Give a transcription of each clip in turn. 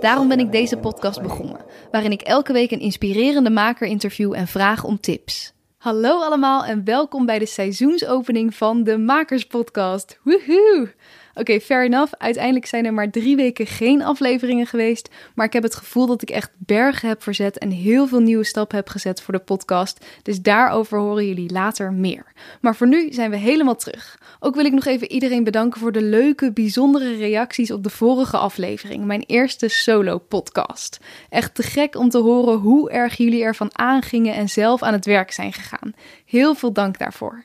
Daarom ben ik deze podcast begonnen, waarin ik elke week een inspirerende maker interview en vraag om tips. Hallo allemaal en welkom bij de seizoensopening van de Makers Podcast. Woehoe! Oké, fair enough. Uiteindelijk zijn er maar drie weken geen afleveringen geweest. Maar ik heb het gevoel dat ik echt bergen heb verzet en heel veel nieuwe stappen heb gezet voor de podcast. Dus daarover horen jullie later meer. Maar voor nu zijn we helemaal terug. Ook wil ik nog even iedereen bedanken voor de leuke, bijzondere reacties op de vorige aflevering. Mijn eerste solo-podcast. Echt te gek om te horen hoe erg jullie ervan aangingen en zelf aan het werk zijn gegaan. Heel veel dank daarvoor.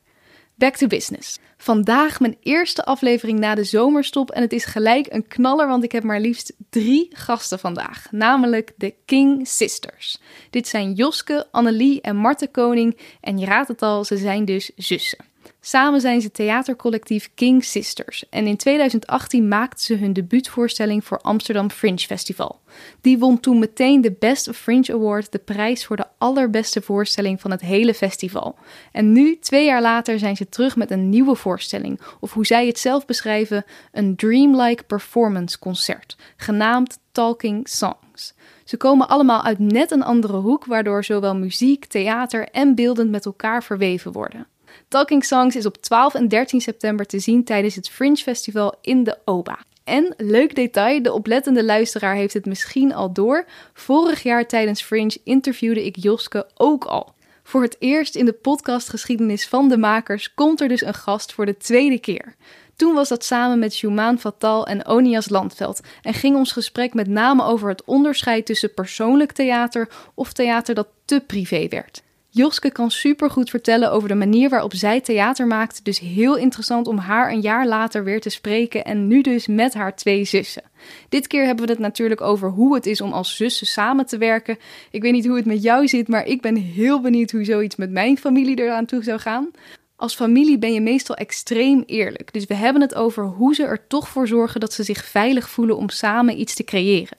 Back to business. Vandaag mijn eerste aflevering na de zomerstop en het is gelijk een knaller, want ik heb maar liefst drie gasten vandaag, namelijk de King Sisters. Dit zijn Joske, Annelie en Marte Koning en je raadt het al, ze zijn dus zussen. Samen zijn ze theatercollectief King Sisters en in 2018 maakten ze hun debuutvoorstelling voor Amsterdam Fringe Festival. Die won toen meteen de Best of Fringe Award, de prijs voor de allerbeste voorstelling van het hele festival. En nu, twee jaar later, zijn ze terug met een nieuwe voorstelling, of hoe zij het zelf beschrijven, een dreamlike performance concert, genaamd Talking Songs. Ze komen allemaal uit net een andere hoek, waardoor zowel muziek, theater en beeldend met elkaar verweven worden. Talking Songs is op 12 en 13 september te zien tijdens het Fringe Festival in de OBA. En leuk detail, de oplettende luisteraar heeft het misschien al door. Vorig jaar tijdens Fringe interviewde ik Joske ook al. Voor het eerst in de podcastgeschiedenis van de makers komt er dus een gast voor de tweede keer. Toen was dat samen met Jumaan Fatal en Onias Landveld en ging ons gesprek met name over het onderscheid tussen persoonlijk theater of theater dat te privé werd. Joske kan supergoed vertellen over de manier waarop zij theater maakt. Dus heel interessant om haar een jaar later weer te spreken en nu dus met haar twee zussen. Dit keer hebben we het natuurlijk over hoe het is om als zussen samen te werken. Ik weet niet hoe het met jou zit, maar ik ben heel benieuwd hoe zoiets met mijn familie eraan toe zou gaan. Als familie ben je meestal extreem eerlijk. Dus we hebben het over hoe ze er toch voor zorgen dat ze zich veilig voelen om samen iets te creëren.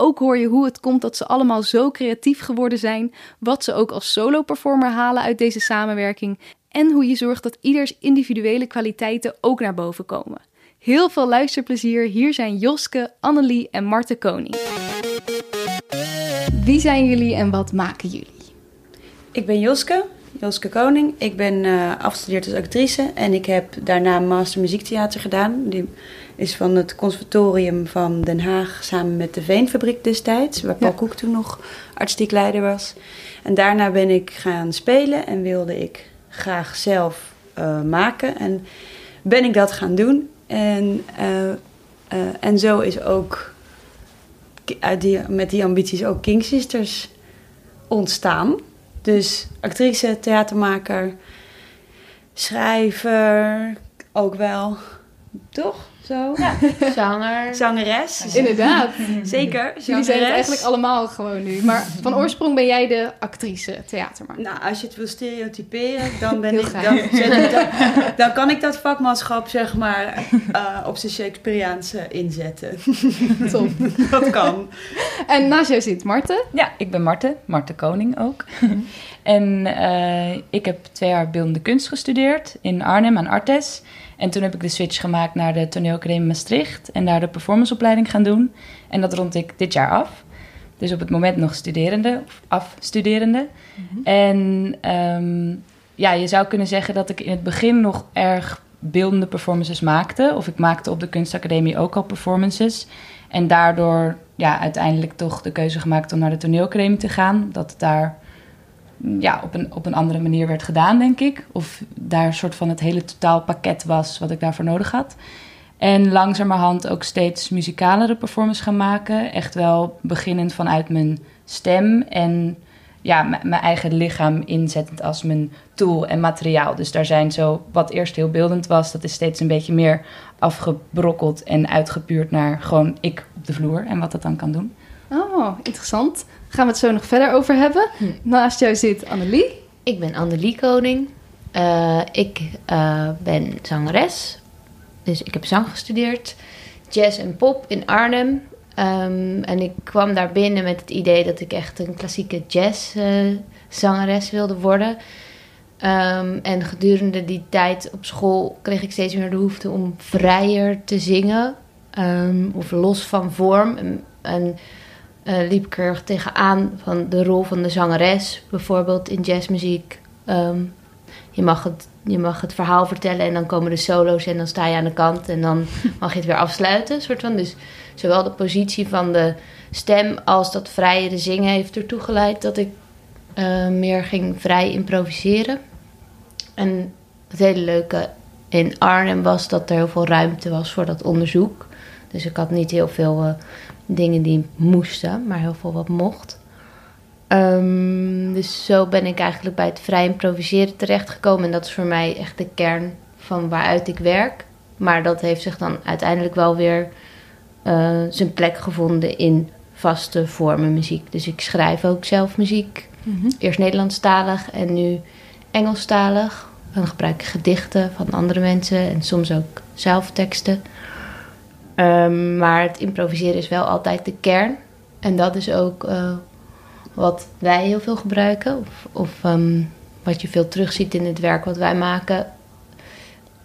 Ook hoor je hoe het komt dat ze allemaal zo creatief geworden zijn, wat ze ook als solo-performer halen uit deze samenwerking en hoe je zorgt dat ieders individuele kwaliteiten ook naar boven komen. Heel veel luisterplezier. Hier zijn Joske, Annelie en Marte Koning. Wie zijn jullie en wat maken jullie? Ik ben Joske, Joske Koning. Ik ben uh, afgestudeerd als actrice en ik heb daarna master muziektheater gedaan. Die is van het conservatorium van Den Haag samen met de Veenfabriek destijds, waar Paul Koek toen nog artistiek leider was. En daarna ben ik gaan spelen en wilde ik graag zelf uh, maken en ben ik dat gaan doen. En, uh, en zo is ook uit die, met die ambities ook King Sisters ontstaan. Dus actrice, theatermaker, schrijver, ook wel. Toch? Zo? Ja, zanger. Zangeres. Inderdaad. Zeker. Jullie zijn het eigenlijk allemaal gewoon nu. Maar van oorsprong ben jij de actrice, theatermaker. Nou, als je het wil stereotyperen, dan, ben ik, dan, dan, dan, kan ik dat vakmanschap zeg maar uh, op zijn Shakespeareaanse inzetten. Top. dat kan. En naast jou zit Marte. Ja, ik ben Marte. Marte Koning ook. en uh, ik heb twee jaar beeldende kunst gestudeerd in Arnhem aan Artes. En toen heb ik de switch gemaakt naar de toneelacademie Maastricht en daar de performanceopleiding gaan doen. En dat rond ik dit jaar af. Dus op het moment nog studerende, of afstuderende. Mm-hmm. En um, ja, je zou kunnen zeggen dat ik in het begin nog erg beeldende performances maakte. Of ik maakte op de kunstacademie ook al performances. En daardoor ja, uiteindelijk toch de keuze gemaakt om naar de toneelacademie te gaan. Dat het daar ja, op, een, op een andere manier werd gedaan, denk ik. Of daar een soort van het hele totaalpakket was wat ik daarvoor nodig had. En langzamerhand ook steeds muzicalere performances gaan maken. Echt wel beginnend vanuit mijn stem en ja, mijn eigen lichaam inzettend als mijn tool en materiaal. Dus daar zijn zo, wat eerst heel beeldend was, dat is steeds een beetje meer afgebrokkeld en uitgepuurd naar gewoon ik op de vloer en wat dat dan kan doen. Oh, interessant. Gaan we het zo nog verder over hebben. Hm. Naast jou zit Annelie. Ik ben Annelie Koning. Eh, ik eh, ben zangeres. Dus ik heb zang gestudeerd. Jazz en pop in Arnhem. Ehm, en ik kwam daar binnen met het idee dat ik echt een klassieke jazzzangeres wilde worden. Ehm, en gedurende die tijd op school kreeg ik steeds meer de behoefte om vrijer te zingen. Ehm, of los van vorm. En, en eh, liep ik er erg tegenaan van de rol van de zangeres, bijvoorbeeld in jazzmuziek. Ehm, je, mag het, je mag het verhaal vertellen en dan komen de solo's en dan sta je aan de kant en dan mag je het weer afsluiten. Soort van. Dus zowel de positie van de stem als dat vrijere zingen heeft ertoe geleid dat ik eh, meer ging vrij improviseren. En het hele leuke in Arnhem was dat er heel veel ruimte was voor dat onderzoek. Dus ik had niet heel veel eh, dingen die moesten, maar heel veel wat mocht. Ehm, dus zo ben ik eigenlijk bij het vrij improviseren terechtgekomen. En dat is voor mij echt de kern van waaruit ik werk. Maar dat heeft zich dan uiteindelijk wel weer eh, zijn plek gevonden in vaste vormen muziek. Dus ik schrijf ook zelf muziek. Eerst Nederlandstalig en nu Engelstalig. Dan gebruik ik gedichten van andere mensen en soms ook zelf Ehm, maar het improviseren is wel altijd de kern. En dat is ook eh, wat wij heel veel gebruiken. Of, of ehm, wat je veel terugziet in het werk wat wij maken.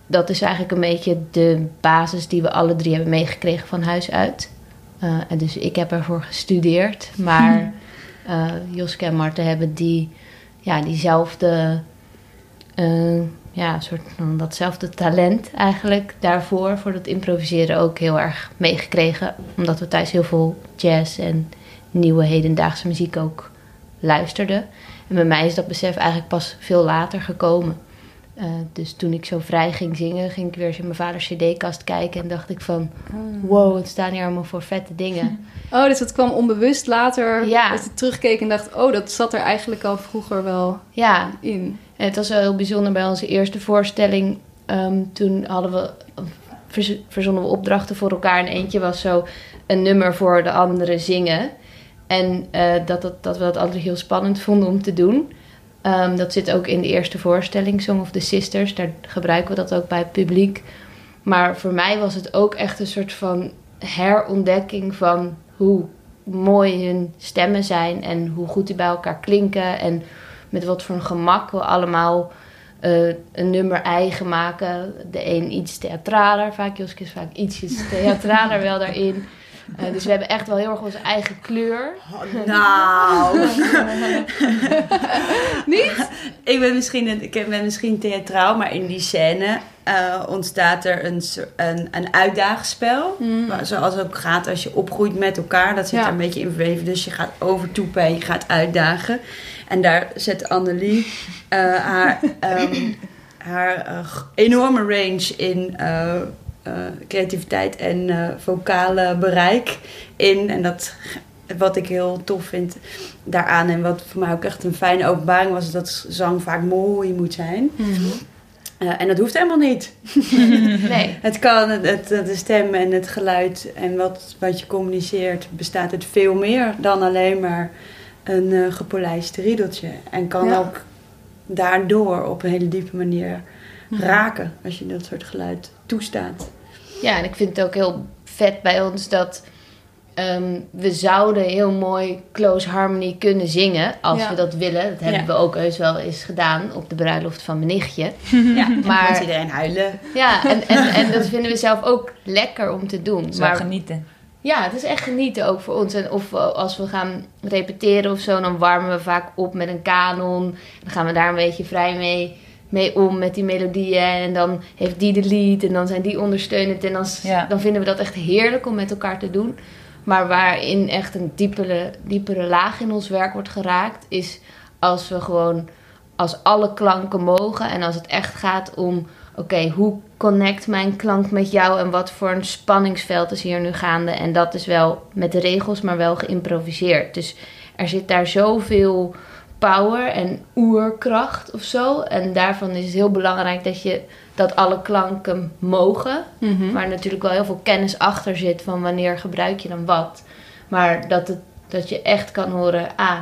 Dat is eigenlijk een beetje de basis die we alle drie hebben meegekregen van huis uit. Eh, en dus ik heb ervoor gestudeerd. Maar eh Joske en Marten hebben die, ja, diezelfde ja, soort van datzelfde talent eigenlijk daarvoor, voor dat improviseren ook heel erg meegekregen. Omdat we thuis heel veel jazz en nieuwe hedendaagse muziek ook luisterden. En bij mij is dat besef eigenlijk pas veel later gekomen. Eh, dus toen ik zo vrij ging zingen, ging ik weer eens in mijn vaders cd-kast kijken en dacht ik van... Wow, wat staan hier allemaal voor vette dingen. Oh, dus dat kwam onbewust later. Ja. Dat je terugkeek en dacht, oh, dat zat er eigenlijk al vroeger wel Ja, in. En het was wel heel bijzonder bij onze eerste voorstelling. Ehm, toen hadden we, verz- verzonnen we opdrachten voor elkaar. En eentje was zo een nummer voor de andere zingen. En eh, dat, dat, dat we dat altijd heel spannend vonden om te doen. Ehm, dat zit ook in de eerste voorstelling, Song of the Sisters. Daar gebruiken we dat ook bij het publiek. Maar voor mij was het ook echt een soort van herontdekking van hoe mooi hun stemmen zijn en hoe goed die bij elkaar klinken en met wat voor een gemak we allemaal eh, een nummer eigen maken. De een iets theatraler, vaak Joske is vaak ietsjes theatraler wel daarin. Eh, dus we hebben echt wel heel erg onze eigen kleur. Nou. Niet? ik ben misschien, ik ben misschien theatraal, maar in die scène eh, ontstaat er een, een, een uitdaagspel. Maar Zoals het ook gaat als je opgroeit met elkaar. Dat zit Ja. er een beetje in verweven. Dus je gaat overtoepen en je gaat uitdagen. En daar zet Annelie eh, haar, ehm, haar enorme range in creativiteit en eh, vocale bereik in. En dat wat ik heel tof vind daaraan en wat voor mij ook echt een fijne openbaring was, is dat zang vaak mooi moet zijn. Eh, en dat hoeft helemaal niet. Nee. Het kan, het, het- de stem en het geluid en wat, wat je communiceert, bestaat uit veel meer dan alleen maar een eh, gepolijst riedeltje. En kan Ja. ook daardoor op een hele diepe manier raken als je dat soort geluid toestaat. Ja, en ik vind het ook heel vet bij ons dat ehm, we zouden heel mooi close harmony kunnen zingen als Ja. we dat willen. Dat hebben Ja. we ook heus wel eens gedaan op de bruiloft van mijn nichtje. Ja, Maar- maar iedereen huilen. Ja, en, en, en dat vinden we zelf ook lekker om te doen. Zo Maar genieten. ja, het is echt genieten ook voor ons. En of we- als we gaan repeteren of zo, dan warmen we vaak op met een kanon. Dan gaan we daar een beetje vrij mee, mee om met die melodieën. En dan heeft die de lead en dan zijn die ondersteunend. En dan, Ja. dan vinden we dat echt heerlijk om met elkaar te doen. Maar waarin echt een diepere, diepere laag in ons werk wordt geraakt, is als we gewoon, als alle klanken mogen en als het echt gaat om, oké, hoe connect mijn klank met jou en wat voor een spanningsveld is hier nu gaande. En dat is wel met de regels, maar wel geïmproviseerd. Dus er zit daar zoveel power en oerkracht of zo. En daarvan is het heel belangrijk dat je dat alle klanken mogen. Mhm. Waar natuurlijk wel heel veel kennis achter zit van wanneer gebruik je dan wat. Maar dat het Dat je echt kan horen, ah,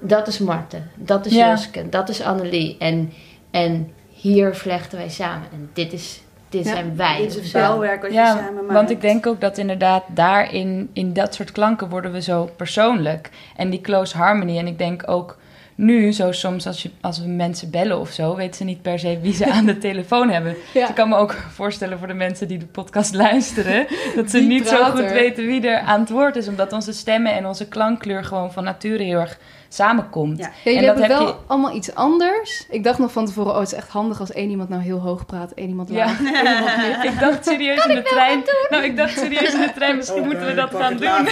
dat is Marten, dat is Ja. Joske, dat is Annelie. En, en hier vlechten wij samen. En dit, is, dit Ja, zijn wij. Dit is of het zo. bouwwerk wat je Ja, samen maakt. want ik denk ook dat inderdaad daarin, in dat soort klanken worden we zo persoonlijk. En die close harmony. En ik denk ook nu, zo soms als, je, als we mensen bellen of zo, weten ze niet per se wie ze aan de telefoon hebben. Ja. Dus ik kan me ook voorstellen voor de mensen die de podcast luisteren, dat ze niet zo goed weten wie er aan het woord is. Omdat onze stemmen en onze klankkleur gewoon van nature heel erg samenkomt. Ja. Ja, jullie En dat hebben heb wel je- allemaal iets anders. Ik dacht nog van tevoren, oh, het is echt handig als één iemand nou heel hoog praat, één iemand Ja. laag, één iemand. Ik dacht serieus in de trein. Nou, ik dacht serieus in de trein. Misschien moeten we dat gaan doen.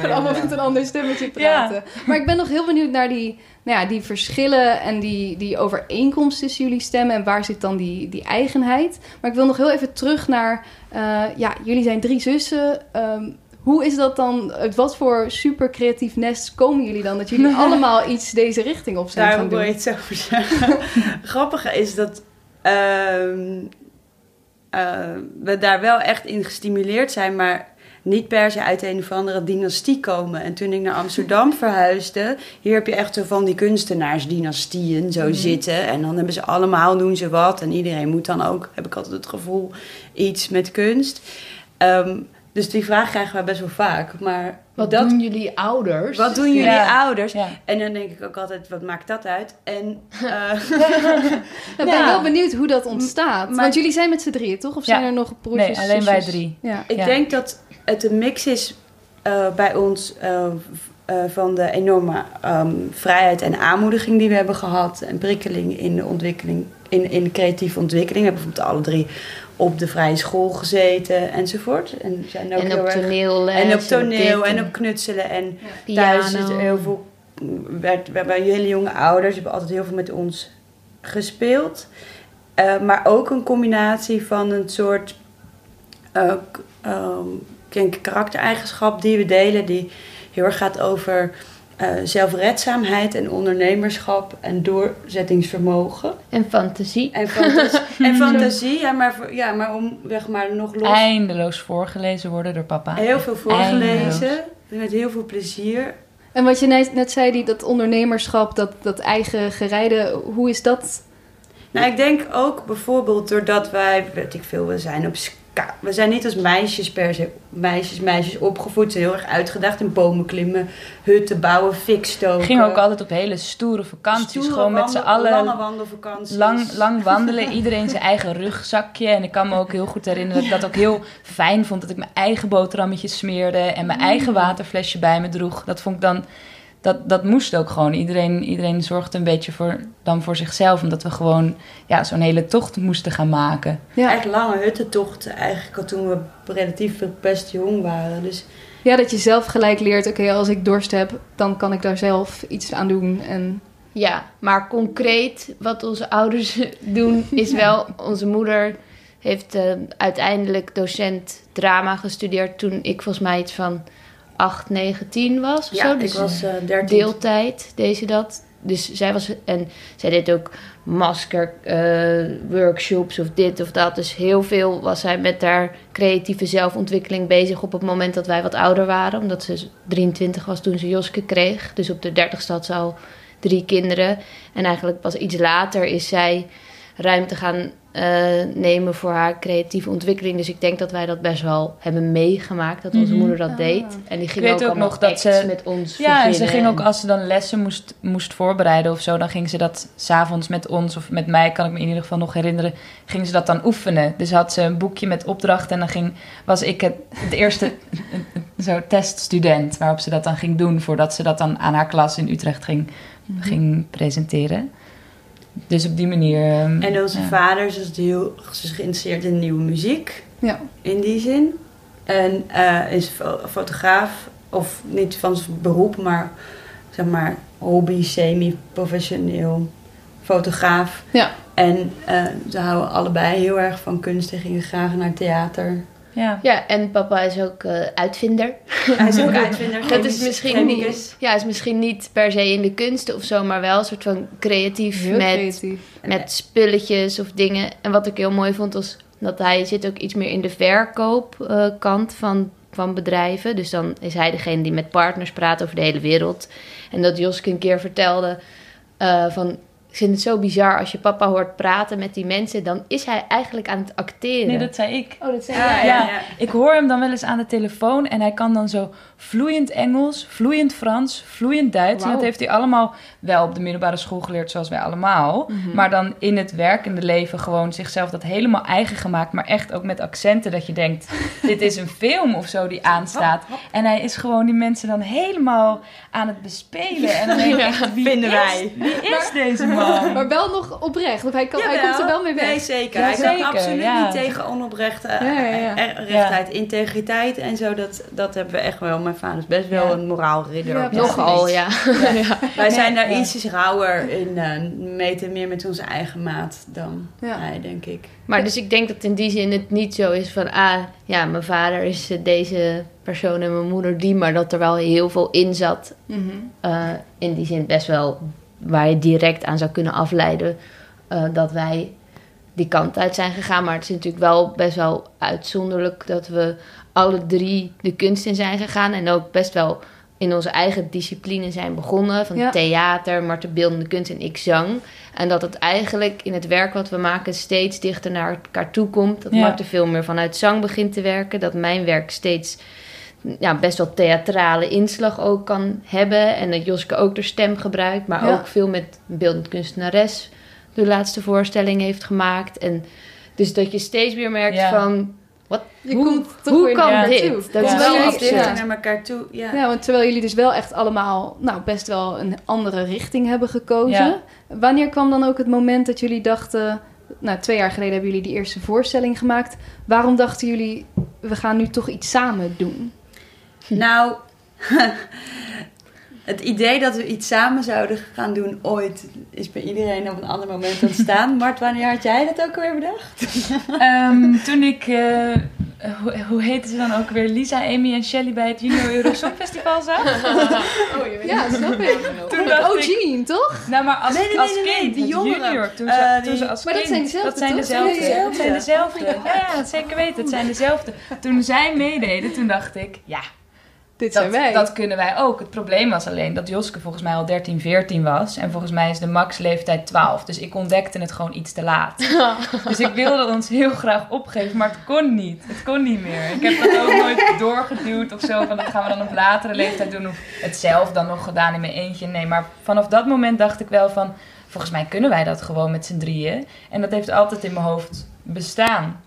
Gewoon allemaal met een ander stemmetje praten. Maar ik ben nog heel benieuwd naar die, nou ja, die verschillen en die, die overeenkomst tussen jullie stemmen. En waar zit dan die, die eigenheid? Maar ik wil nog heel even terug naar, eh, ja, jullie zijn drie zussen. Ehm, hoe is dat dan? Uit wat voor super creatief nest komen jullie dan? Dat jullie allemaal iets deze richting op zijn Daar gaan wil je doen. iets over zeggen. Grappige is dat ehm, eh, we daar wel echt in gestimuleerd zijn, maar niet per se uit een of andere dynastie komen. En toen ik naar Amsterdam verhuisde, hier heb je echt zo van die kunstenaarsdynastieën zo zitten. En dan hebben ze allemaal, doen ze wat. En iedereen moet dan ook, heb ik altijd het gevoel, iets met kunst. Ehm, dus die vraag krijgen we best wel vaak. Maar Wat dat, doen jullie ouders? wat doen jullie Ja. ouders? Ja. En dan denk ik ook altijd, wat maakt dat uit? En eh, Ik ben wel benieuwd hoe dat ontstaat. Maar- Want jullie zijn met z'n drieën, toch? Of zijn er nog broertjes? Nee, alleen wij zusjes? drie. Ja. ik Ja. denk dat het een mix is eh, bij ons eh, eh, van de enorme ehm, vrijheid en aanmoediging die we hebben gehad. En prikkeling in de ontwikkeling, in, in creatieve ontwikkeling. We hebben bijvoorbeeld alle drie op de vrije school gezeten enzovoort. En, zijn ook En op toneelles. en op toneel en op knutselen en. Thuis is er heel veel. Werd, we hebben hele jonge ouders, hebben altijd heel veel met ons gespeeld. Eh, maar ook een combinatie van een soort ik denk karaktereigenschap die we delen, die heel erg gaat over eh, zelfredzaamheid en ondernemerschap en doorzettingsvermogen. En fantasie. En, fantas- en fantasie, ja maar, voor- ja, maar om zeg maar nog los Eindeloos voorgelezen worden door papa. heel veel Eindeloos. voorgelezen, met heel veel plezier. En wat je net, net zei, die, dat ondernemerschap, dat, dat eigen gerijden, hoe is dat? Nou, ik denk ook bijvoorbeeld doordat wij, weet ik veel, we zijn op. We zijn niet als meisjes per se, meisjes, meisjes opgevoed. Ze zijn heel erg uitgedaagd in bomen klimmen, hutten bouwen, fik stoken. Ging ook altijd op hele stoere vakanties. Stoere gewoon met z'n allen Lange wandelvakanties. lang, lang wandelen. Iedereen zijn eigen rugzakje. En ik kan me ook heel goed herinneren dat ik dat ook heel fijn vond. Dat ik mijn eigen boterhammetjes smeerde. En mijn eigen waterflesje bij me droeg. Dat vond ik dan... Dat, dat moest ook gewoon. Iedereen, iedereen zorgde een beetje voor, dan voor zichzelf. Omdat we gewoon ja, zo'n hele tocht moesten gaan maken. Ja, Echt lange huttentochten eigenlijk al toen we relatief best jong waren. Dus ja dat je zelf gelijk leert, oké, als ik dorst heb, dan kan ik daar zelf iets aan doen. En Ja, maar concreet wat onze ouders doen is wel... Onze moeder heeft eh, uiteindelijk docent drama gestudeerd... toen ik volgens mij iets van 8, 9, 10 was of ja, zo. ik Dus was eh 13. deeltijd deed ze dat. Dus zij was... En zij deed ook masker eh, workshops of dit of dat. Dus heel veel was zij met haar creatieve zelfontwikkeling bezig... op het moment dat wij wat ouder waren. Omdat ze 23 was toen ze Joske kreeg. Dus op de 30ste had ze al drie kinderen. En eigenlijk pas iets later is zij ruimte gaan eh, nemen voor haar creatieve ontwikkeling. Dus ik denk dat wij dat best wel hebben meegemaakt, dat onze Mhm. moeder dat Ah. deed. En die ging weet ook, ook nog dat ze- met ons Ja, en ze ging ook als ze dan lessen moest, moest voorbereiden of zo, dan ging ze dat s'avonds met ons of met mij, kan ik me in ieder geval nog herinneren, ging ze dat dan oefenen. Dus had ze een boekje met opdrachten en dan ging, was ik het, het eerste zo teststudent waarop ze dat dan ging doen voordat ze dat dan aan haar klas in Utrecht ging, ging presenteren. Dus op die manier. ehm, En onze ja. vader is dus heel ze is geïnteresseerd in nieuwe muziek. ja, in die zin. En eh, is fo- fotograaf, of niet van zijn beroep, maar zeg maar hobby, semi-professioneel fotograaf. ja. En eh, ze houden allebei heel erg van kunst en gingen graag naar theater. Ja. Ja, en papa is ook eh, uitvinder. Hij is ook uitvinder. Dat is misschien chemicus. niet, ja, is misschien niet per se in de kunsten of zo, maar wel een soort van creatief Heel met creatief. met spulletjes of dingen. En wat ik heel mooi vond was dat hij zit ook iets meer in de verkoopkant van van bedrijven. Dus dan is hij degene die met partners praat over de hele wereld. En dat Joske een keer vertelde eh, van... Ik vind het zo bizar als je papa hoort praten met die mensen... dan is hij eigenlijk aan het acteren. Nee, dat zei ik. Oh, dat zei Ja, jij? Ja, ja. ik hoor hem dan wel eens aan de telefoon en hij kan dan zo vloeiend Engels, vloeiend Frans, vloeiend Duits. En dat heeft hij allemaal wel op de middelbare school geleerd, zoals wij allemaal. Maar dan in het werkende leven gewoon zichzelf dat helemaal eigen gemaakt, maar echt ook met accenten dat je denkt, dit is een film of zo die aanstaat. En hij is gewoon die mensen dan helemaal aan het bespelen. En dan denk ik wie Vinden is, wij. Wie is deze man? Maar wel nog oprecht, want hij, kan, hij komt er wel mee weg. Nee, zeker. Ja, hij kan zeker, absoluut ja. niet tegen onoprechte Ja, ja, ja. eh, rechtheid, integriteit en zo. Dat, dat hebben we echt wel. Mijn vader is best wel een moraalridder. Nogal, ja. Wij zijn daar Ja. ietsjes rauwer in. eh, meten meer met onze eigen maat dan Ja. hij, denk ik. Maar dus ik denk dat in die zin het niet zo is van... ah, ja, mijn vader is eh, deze persoon en mijn moeder die... maar dat er wel heel veel in zat. Mhm. eh, in die zin best wel waar je direct aan zou kunnen afleiden... eh, dat wij die kant uit zijn gegaan. Maar het is natuurlijk wel best wel uitzonderlijk... dat we alle drie de kunst in zijn gegaan... en ook best wel in onze eigen discipline zijn begonnen. Van Ja. theater, Marten beeldende kunst en ik zang. En dat het eigenlijk in het werk wat we maken steeds dichter naar elkaar toe komt. Dat Ja. Marten veel meer vanuit zang begint te werken. Dat mijn werk steeds ja, best wel theatrale inslag ook kan hebben. En dat Joske ook de stem gebruikt. Maar Ja. ook veel met een beeldend kunstenares de laatste voorstelling heeft gemaakt. En dus dat je steeds meer merkt Ja. van... Je Hoe- komt toch hoe weer kan naar dit? Dat is wel dichter ja. naar elkaar toe. Ja. Ja, want terwijl jullie dus wel echt allemaal nou, best wel een andere richting hebben gekozen. Ja. Wanneer kwam dan ook het moment dat jullie dachten... Nou, twee jaar geleden hebben jullie die eerste voorstelling gemaakt. Waarom dachten jullie, we gaan nu toch iets samen doen? Nou, het idee dat we iets samen zouden gaan doen ooit is bij iedereen op een ander moment ontstaan. Mart, wanneer had jij dat ook alweer bedacht? Ehm, toen ik, eh, hoe, hoe heette ze dan ook weer? Lisa, Amy en Shelley bij het Junior Euro Songfestival zag. Ja, snap ik. Toen dacht oh, ik- Jean, toch? Nou, maar als, Nee, nee, als nee, nee, kind, die jongeren. junior, toen, Eh, ze, die- toen ze als Maar dat zijn dezelfde, dat zijn dezelfde. Die Dat zijn dezelfde? dezelfde. Ja, ja, zeker weten. Het zijn dezelfde. Toen zij meededen, toen dacht ik, ja, Dit zijn dat, wij. dat kunnen wij ook. Het probleem was alleen dat Joske volgens mij al 13, 14 was. En volgens mij is de max leeftijd 12. Dus ik ontdekte het gewoon iets te laat. Dus ik wilde ons heel graag opgeven, maar het kon niet. Het kon niet meer. Ik heb dat ook nooit doorgeduwd of zo. Van dat gaan we dan op latere leeftijd doen. Of het zelf dan nog gedaan in mijn eentje. Nee, maar vanaf dat moment dacht ik wel van... Volgens mij kunnen wij dat gewoon met z'n drieën. En dat heeft altijd in mijn hoofd bestaan.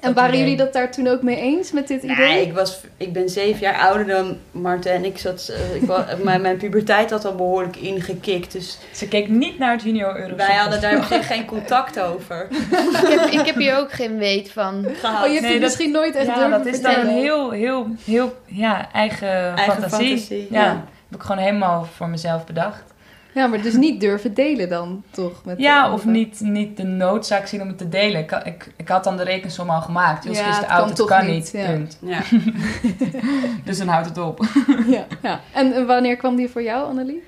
En waren jullie dat daar toen ook mee eens met dit idee? Nee, ik, was, ik ben zeven jaar ouder dan Marten en ik zat. eh, Ik was, mijn, mijn puberteit had al behoorlijk ingekikt. Dus Ze keek niet naar het Junior Euro wij hadden daar zich geen contact over. ik, heb, ik heb hier ook geen weet van. Oh, je hebt Nee, het dat- misschien nooit echt Ja, dat is dan een heel, heel, heel ja, eigen, fantasie. fantasie, ja. ja. heb ik gewoon helemaal voor mezelf bedacht. Ja, maar dus niet durven delen dan, toch? Met de Ja, of niet, niet de noodzaak zien om het te delen. Ik, ik, ik had dan de rekensom al gemaakt. Jos Ja, is te kan oud, het kan niet, niet. ja. Punt. Ja. Dus dan houdt het op. Ja, ja. En, en wanneer kwam die voor jou, Annelie?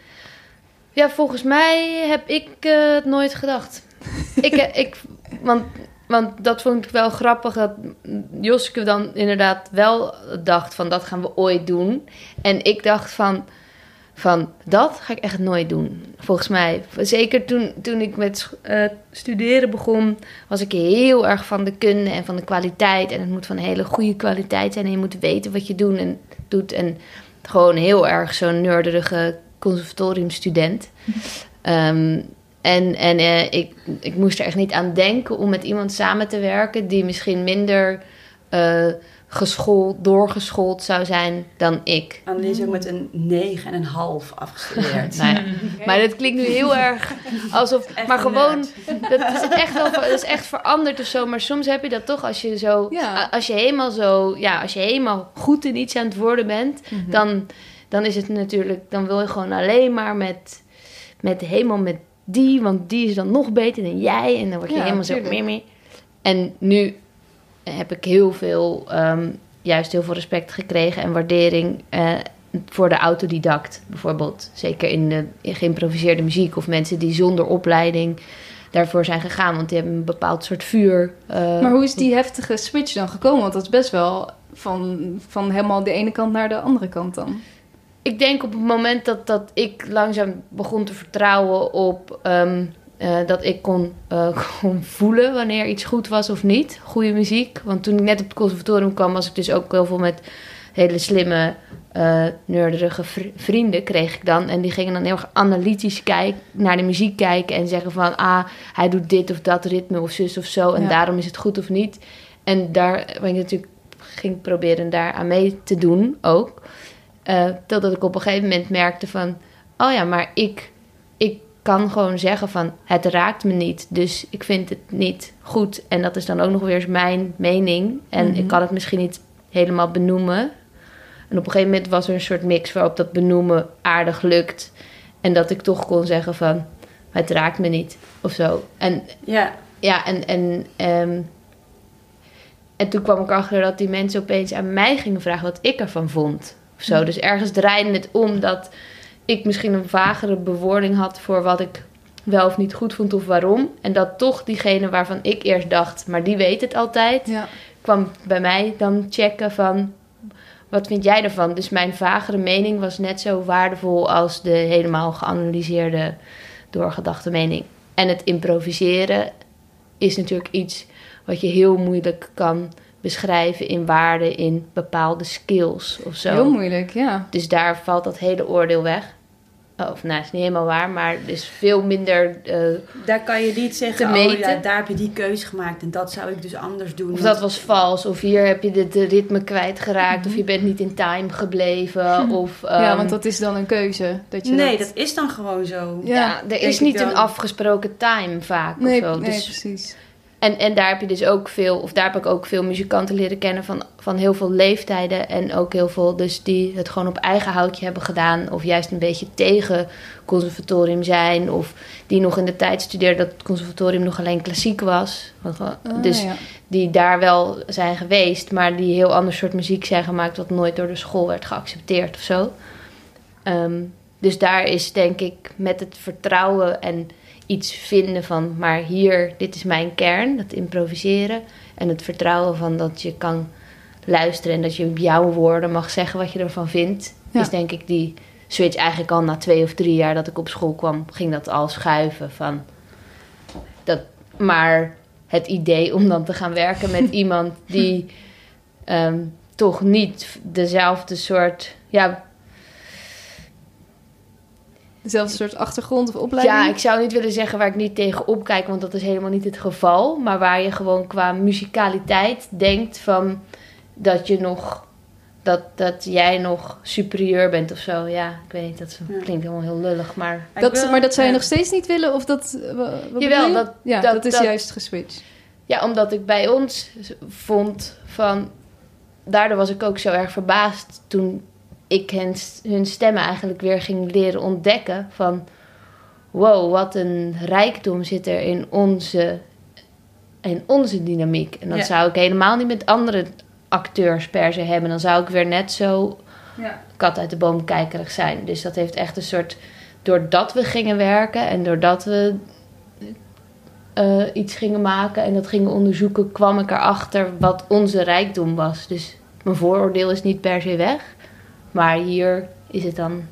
Ja, volgens mij heb ik eh, het nooit gedacht. ik, eh, ik, want, want dat vond ik wel grappig dat Joske dan inderdaad wel dacht van dat gaan we ooit doen. En ik dacht van, van dat ga ik echt nooit doen. Volgens mij, zeker toen, toen ik met eh, studeren begon, was ik heel erg van de kunde en van de kwaliteit. En het moet van hele goede kwaliteit zijn en je moet weten wat je doen en, doet. En gewoon heel erg zo'n nerderige conservatoriumstudent. Ehm, en en eh, ik, ik moest er echt niet aan denken om met iemand samen te werken die misschien minder eh, geschoold, doorgeschoold zou zijn dan ik. Annelies is ook met een 9 en een half afgestudeerd. Nou ja, Maar dat klinkt nu heel erg alsof. Maar gewoon, dat is echt wel, dat is echt veranderd of zo. Maar soms heb je dat toch als je zo, Ja. als je helemaal zo, ja, als je helemaal goed in iets aan het worden bent, Mhm. dan, dan is het natuurlijk, dan wil je gewoon alleen maar met, met helemaal met die, want die is dan nog beter dan jij. En dan word je Ja, helemaal zo meer mee. En nu heb ik heel veel, ehm, juist heel veel respect gekregen en waardering eh, voor de autodidact bijvoorbeeld. Zeker in de in geïmproviseerde muziek of mensen die zonder opleiding daarvoor zijn gegaan, want die hebben een bepaald soort vuur. eh, Maar hoe is die heftige switch dan gekomen? Want dat is best wel van, van helemaal de ene kant naar de andere kant dan? Ik denk op het moment dat, dat ik langzaam begon te vertrouwen op ehm, eh, dat ik kon, eh, kon voelen wanneer iets goed was of niet. Goede muziek. Want toen ik net op het conservatorium kwam, was ik dus ook heel veel met hele slimme, nerderige vri- vrienden kreeg ik dan. En die gingen dan heel erg analytisch kijken, naar de muziek kijken en zeggen van... ah, hij doet dit of dat ritme of zus of zo en Ja. daarom is het goed of niet. En daar ben ik natuurlijk ging proberen daar aan mee te doen ook. Totdat ik op een gegeven moment merkte van... oh ja, maar ik kan gewoon zeggen van... het raakt me niet, dus ik vind het niet goed. En dat is dan ook nog weer eens mijn mening. En Mhm. ik kan het misschien niet helemaal benoemen. En op een gegeven moment was er een soort mix waarop dat benoemen aardig lukt. En dat ik toch kon zeggen van... het raakt me niet, of zo. En Ja, ja, en, en, ehm, en toen kwam ik achter dat die mensen opeens aan mij gingen vragen wat ik ervan vond. Of zo. Dus ergens draaide het om dat ik misschien een vagere bewoording had voor wat ik wel of niet goed vond of waarom. En dat toch diegene waarvan ik eerst dacht, maar die weet het altijd, Ja. kwam bij mij dan checken van wat vind jij ervan? Dus mijn vagere mening was net zo waardevol als de helemaal geanalyseerde, doorgedachte mening. En het improviseren is natuurlijk iets wat je heel moeilijk kan beschrijven in waarden, in bepaalde skills of zo. Heel moeilijk, ja. Dus daar valt dat hele oordeel weg. Oh, Of nou, is niet helemaal waar, maar er is veel minder. eh, daar kan je niet zeggen, Te oh meten. ja, daar heb je die keuze gemaakt en dat zou ik dus anders doen. of want- dat was vals, of hier heb je de, de ritme kwijtgeraakt, Mhm. of je bent niet in time gebleven. Of, ja, ehm, want dat is dan een keuze. Dat je Nee, dat... dat is dan gewoon zo. Ja, ja, er is niet een afgesproken time vaak. Nee, of zo. nee Dus precies. En, en daar heb je dus ook veel, of daar heb ik ook veel muzikanten leren kennen van, van heel veel leeftijden. En ook heel veel dus die het gewoon op eigen houtje hebben gedaan. Of juist een beetje tegen conservatorium zijn. Of die nog in de tijd studeerden dat het conservatorium nog alleen klassiek was. Uh, Ah, dus ja. die daar wel zijn geweest, maar die heel ander soort muziek zijn gemaakt. Wat nooit door de school werd geaccepteerd of zo. Ehm, dus daar is denk ik met het vertrouwen en iets vinden van, maar hier, dit is mijn kern, dat improviseren. En het vertrouwen van dat je kan luisteren en dat je op jouw woorden mag zeggen wat je ervan vindt. Ja. Is denk ik die switch eigenlijk al na twee of drie jaar dat ik op school kwam, ging dat al schuiven van dat. Maar het idee om dan te gaan werken met iemand die ehm, toch niet dezelfde soort. Ja, Dezelfde soort achtergrond of opleiding? ja, ik zou niet willen zeggen waar ik niet tegen opkijk, want dat is helemaal niet het geval. Maar waar je gewoon qua muzikaliteit denkt van dat je nog. Dat, dat jij nog superieur bent of zo. Ja, ik weet niet, dat klinkt helemaal heel lullig. Maar Dat, wil- maar dat zou je ja. nog steeds niet willen? Of dat... Jawel, dat- ja, dat- dat, is dat- juist geswitcht. Ja, omdat ik bij ons vond van. Daardoor was ik ook zo erg verbaasd toen ik hen, hun stemmen eigenlijk weer ging leren ontdekken. Van wow, wat een rijkdom zit er in onze, in onze dynamiek. En dat Ja. zou ik helemaal niet met andere acteurs per se hebben. Dan zou ik weer net zo Ja. kat uit de boom kijkerig zijn. Dus dat heeft echt een soort. Doordat we gingen werken en doordat we eh, iets gingen maken en dat gingen onderzoeken, kwam ik erachter wat onze rijkdom was. Dus mijn vooroordeel is niet per se weg. Maar hier is het dan.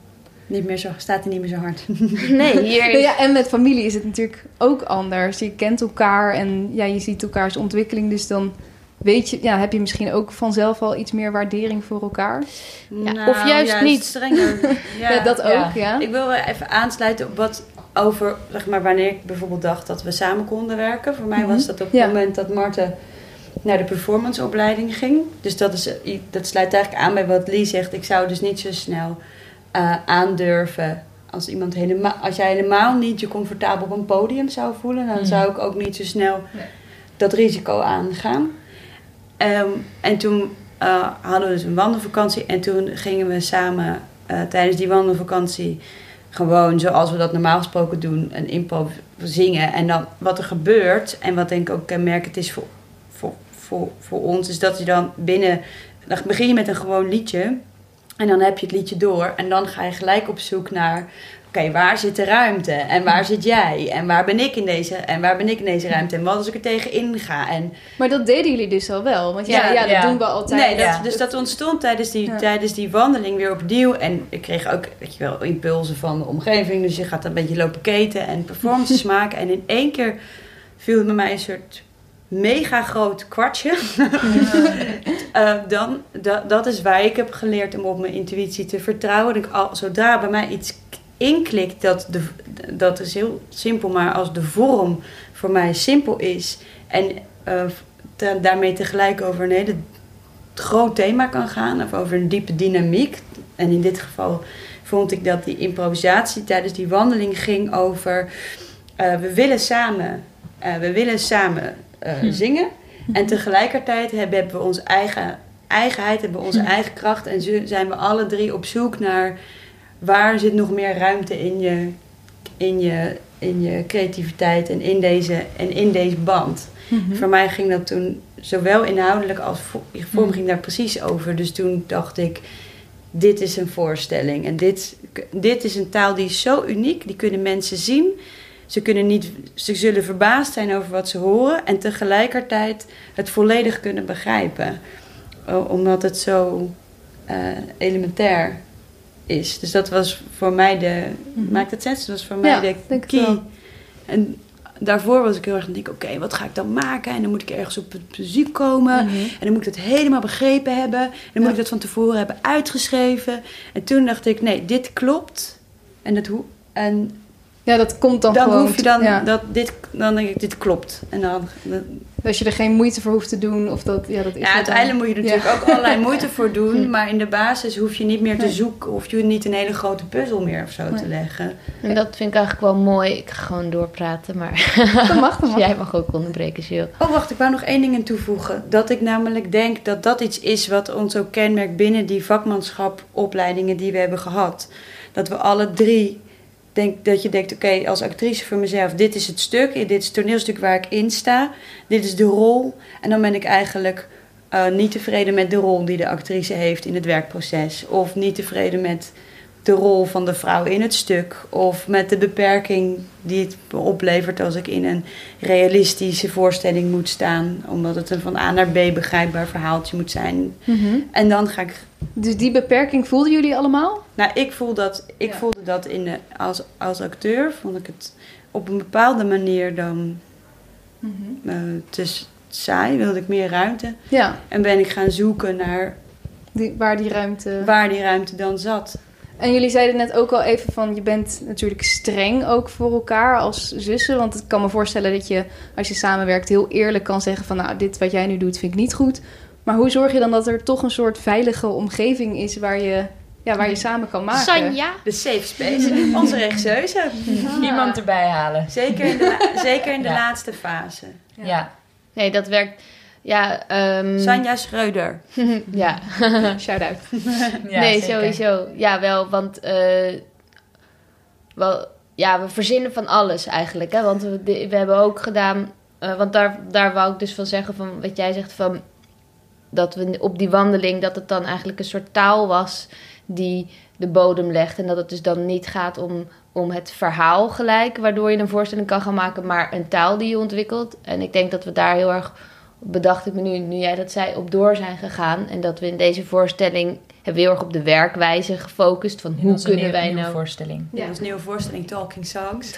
Niet meer zo, staat er niet meer zo hard. Nee, hier Nou is. ja, en met familie is het natuurlijk ook anders. Je kent elkaar en ja, je ziet elkaars ontwikkeling. Dus dan weet je, ja, heb je misschien ook vanzelf al iets meer waardering voor elkaar. Ja, of juist niet. strenger. Ja. Ja, dat ook, ja. ja. Ik wil even aansluiten op wat over, zeg maar, wanneer ik bijvoorbeeld dacht dat we samen konden werken. Voor mij was dat op het Ja. moment dat Marten naar de performanceopleiding ging. Dus dat, is, dat sluit eigenlijk aan bij wat Lee zegt. Ik zou dus niet zo snel eh, aandurven als iemand helemaal, als jij helemaal niet je comfortabel op een podium zou voelen, dan Mhm. zou ik ook niet zo snel dat risico aangaan. Ehm, en toen eh, hadden we dus een wandelvakantie en toen gingen we samen eh, tijdens die wandelvakantie gewoon zoals we dat normaal gesproken doen, een improv zingen. En dan wat er gebeurt en wat denk ik ook kenmerkend is voor, voor, voor, ons, is dat je dan binnen, dan begin je met een gewoon liedje. En dan heb je het liedje door. En dan ga je gelijk op zoek naar oké, waar zit de ruimte? En waar zit jij? En waar ben ik in deze, en waar ben ik in deze ruimte? En wat als ik er tegen inga? En Maar dat deden jullie dus al wel. Want ja, Ja, ja, dat ja. doen we altijd. Nee, dat, Ja. dus dat ontstond tijdens die, tijdens die wandeling weer opnieuw. En ik kreeg ook, weet je wel, impulsen van de omgeving. Dus je gaat een beetje lopen keten en performances maken. En in één keer viel het bij mij een soort mega groot kwartje. Eh, dan, dat, dat is waar ik heb geleerd om op mijn intuïtie te vertrouwen. Ik al, zodra bij mij iets inklikt, dat, de, dat is heel simpel, maar als de vorm voor mij simpel is en eh, te- daarmee tegelijk over een hele groot thema kan gaan of over een diepe dynamiek. En in dit geval vond ik dat die improvisatie tijdens die wandeling ging over eh, we willen samen, we willen samen eh, zingen. En tegelijkertijd hebben, we onze eigen eigenheid, hebben we onze eigen kracht. En zijn we alle drie op zoek naar waar zit nog meer ruimte in je, in je, in je creativiteit en in deze, en in deze band. Mhm. Voor mij ging dat toen zowel inhoudelijk als vo- vorm ging daar precies over. Dus toen dacht ik, dit is een voorstelling. En dit, dit is een taal die is zo uniek. Die kunnen mensen zien. Ze, kunnen niet, ze zullen verbaasd zijn over wat ze horen. En tegelijkertijd het volledig kunnen begrijpen. Omdat het zo eh, elementair is. Dus dat was voor mij de... Maakt het sens? Dat was voor mij Ja, de key. En daarvoor was ik heel erg aan het denken... Oké, wat ga ik dan maken? En dan moet ik ergens op het muziek komen. Mhm. En dan moet ik dat helemaal begrepen hebben. En dan moet ik dat van tevoren hebben uitgeschreven. En toen dacht ik, nee, dit klopt. En, dat hoe, en Ja, dat komt dan, dan, gewoon. hoef je dan, ja. dat, dit, dan denk ik, dit klopt. En dan, dan- Als je er geen moeite voor hoeft te doen. Of dat, ja, dat is ja, het uiteindelijk dan. moet je er natuurlijk Ja. ook allerlei moeite voor doen. Maar in de basis hoef je niet meer te Nee. zoeken. Of je niet een hele grote puzzel meer of zo te leggen. En dat vind ik eigenlijk wel mooi. Ik ga gewoon doorpraten, maar Dat mag, dat mag. jij mag ook onderbreken wil. Oh, wacht, ik wou nog één ding aan toevoegen. Dat ik namelijk denk dat dat iets is wat ons ook kenmerkt binnen die vakmanschapopleidingen die we hebben gehad. Dat we alle drie, denk, dat je denkt, oké, als actrice voor mezelf, dit is het stuk, dit is het toneelstuk waar ik in sta, dit is de rol. En dan ben ik eigenlijk eh, niet tevreden met de rol die de actrice heeft in het werkproces. Of niet tevreden met de rol van de vrouw in het stuk. Of met de beperking die het me oplevert als ik in een realistische voorstelling moet staan. Omdat het een van A naar B begrijpbaar verhaaltje moet zijn. Mhm. En dan ga ik. Dus die beperking voelden jullie allemaal? Nou, ik, voel dat, ik Ja. voelde dat in de, als, als acteur. Vond ik het op een bepaalde manier dan eh, te saai. Wilde ik meer ruimte. Ja, En ben ik gaan zoeken naar die, waar die ruimte... waar die ruimte dan zat. En jullie zeiden net ook al even van... je bent natuurlijk streng ook voor elkaar als zussen. Want ik kan me voorstellen dat je, als je samenwerkt... heel eerlijk kan zeggen van... nou, dit wat jij nu doet vind ik niet goed. Maar hoe zorg je dan dat er toch een soort veilige omgeving is... waar je, ja, waar je samen kan maken? Sanja? De safe space. Onze regisseuse. Iemand erbij halen. Zeker in de, zeker in de Ja. laatste fase. Ja. Nee, dat werkt. Ja, ehm, Sanja Schreuder. ja. Shout-out. Ja, nee, zeker. sowieso. Ja, wel, want eh, wel, ja, we verzinnen van alles eigenlijk. Hè? Want we, we hebben ook gedaan, eh, want daar, daar wou ik dus van zeggen, van wat jij zegt van dat we op die wandeling, dat het dan eigenlijk een soort taal was die de bodem legt. En dat het dus dan niet gaat om, om het verhaal gelijk, waardoor je een voorstelling kan gaan maken, maar een taal die je ontwikkelt. En ik denk dat we daar heel erg, bedacht ik me nu, nu jij dat zei, op door zijn gegaan. En dat we in deze voorstelling hebben we heel erg op de werkwijze gefocust. Van hoe kunnen nieuwe- wij nieuwe nou... voorstelling. Ja. Onze nieuwe voorstelling Talking Songs.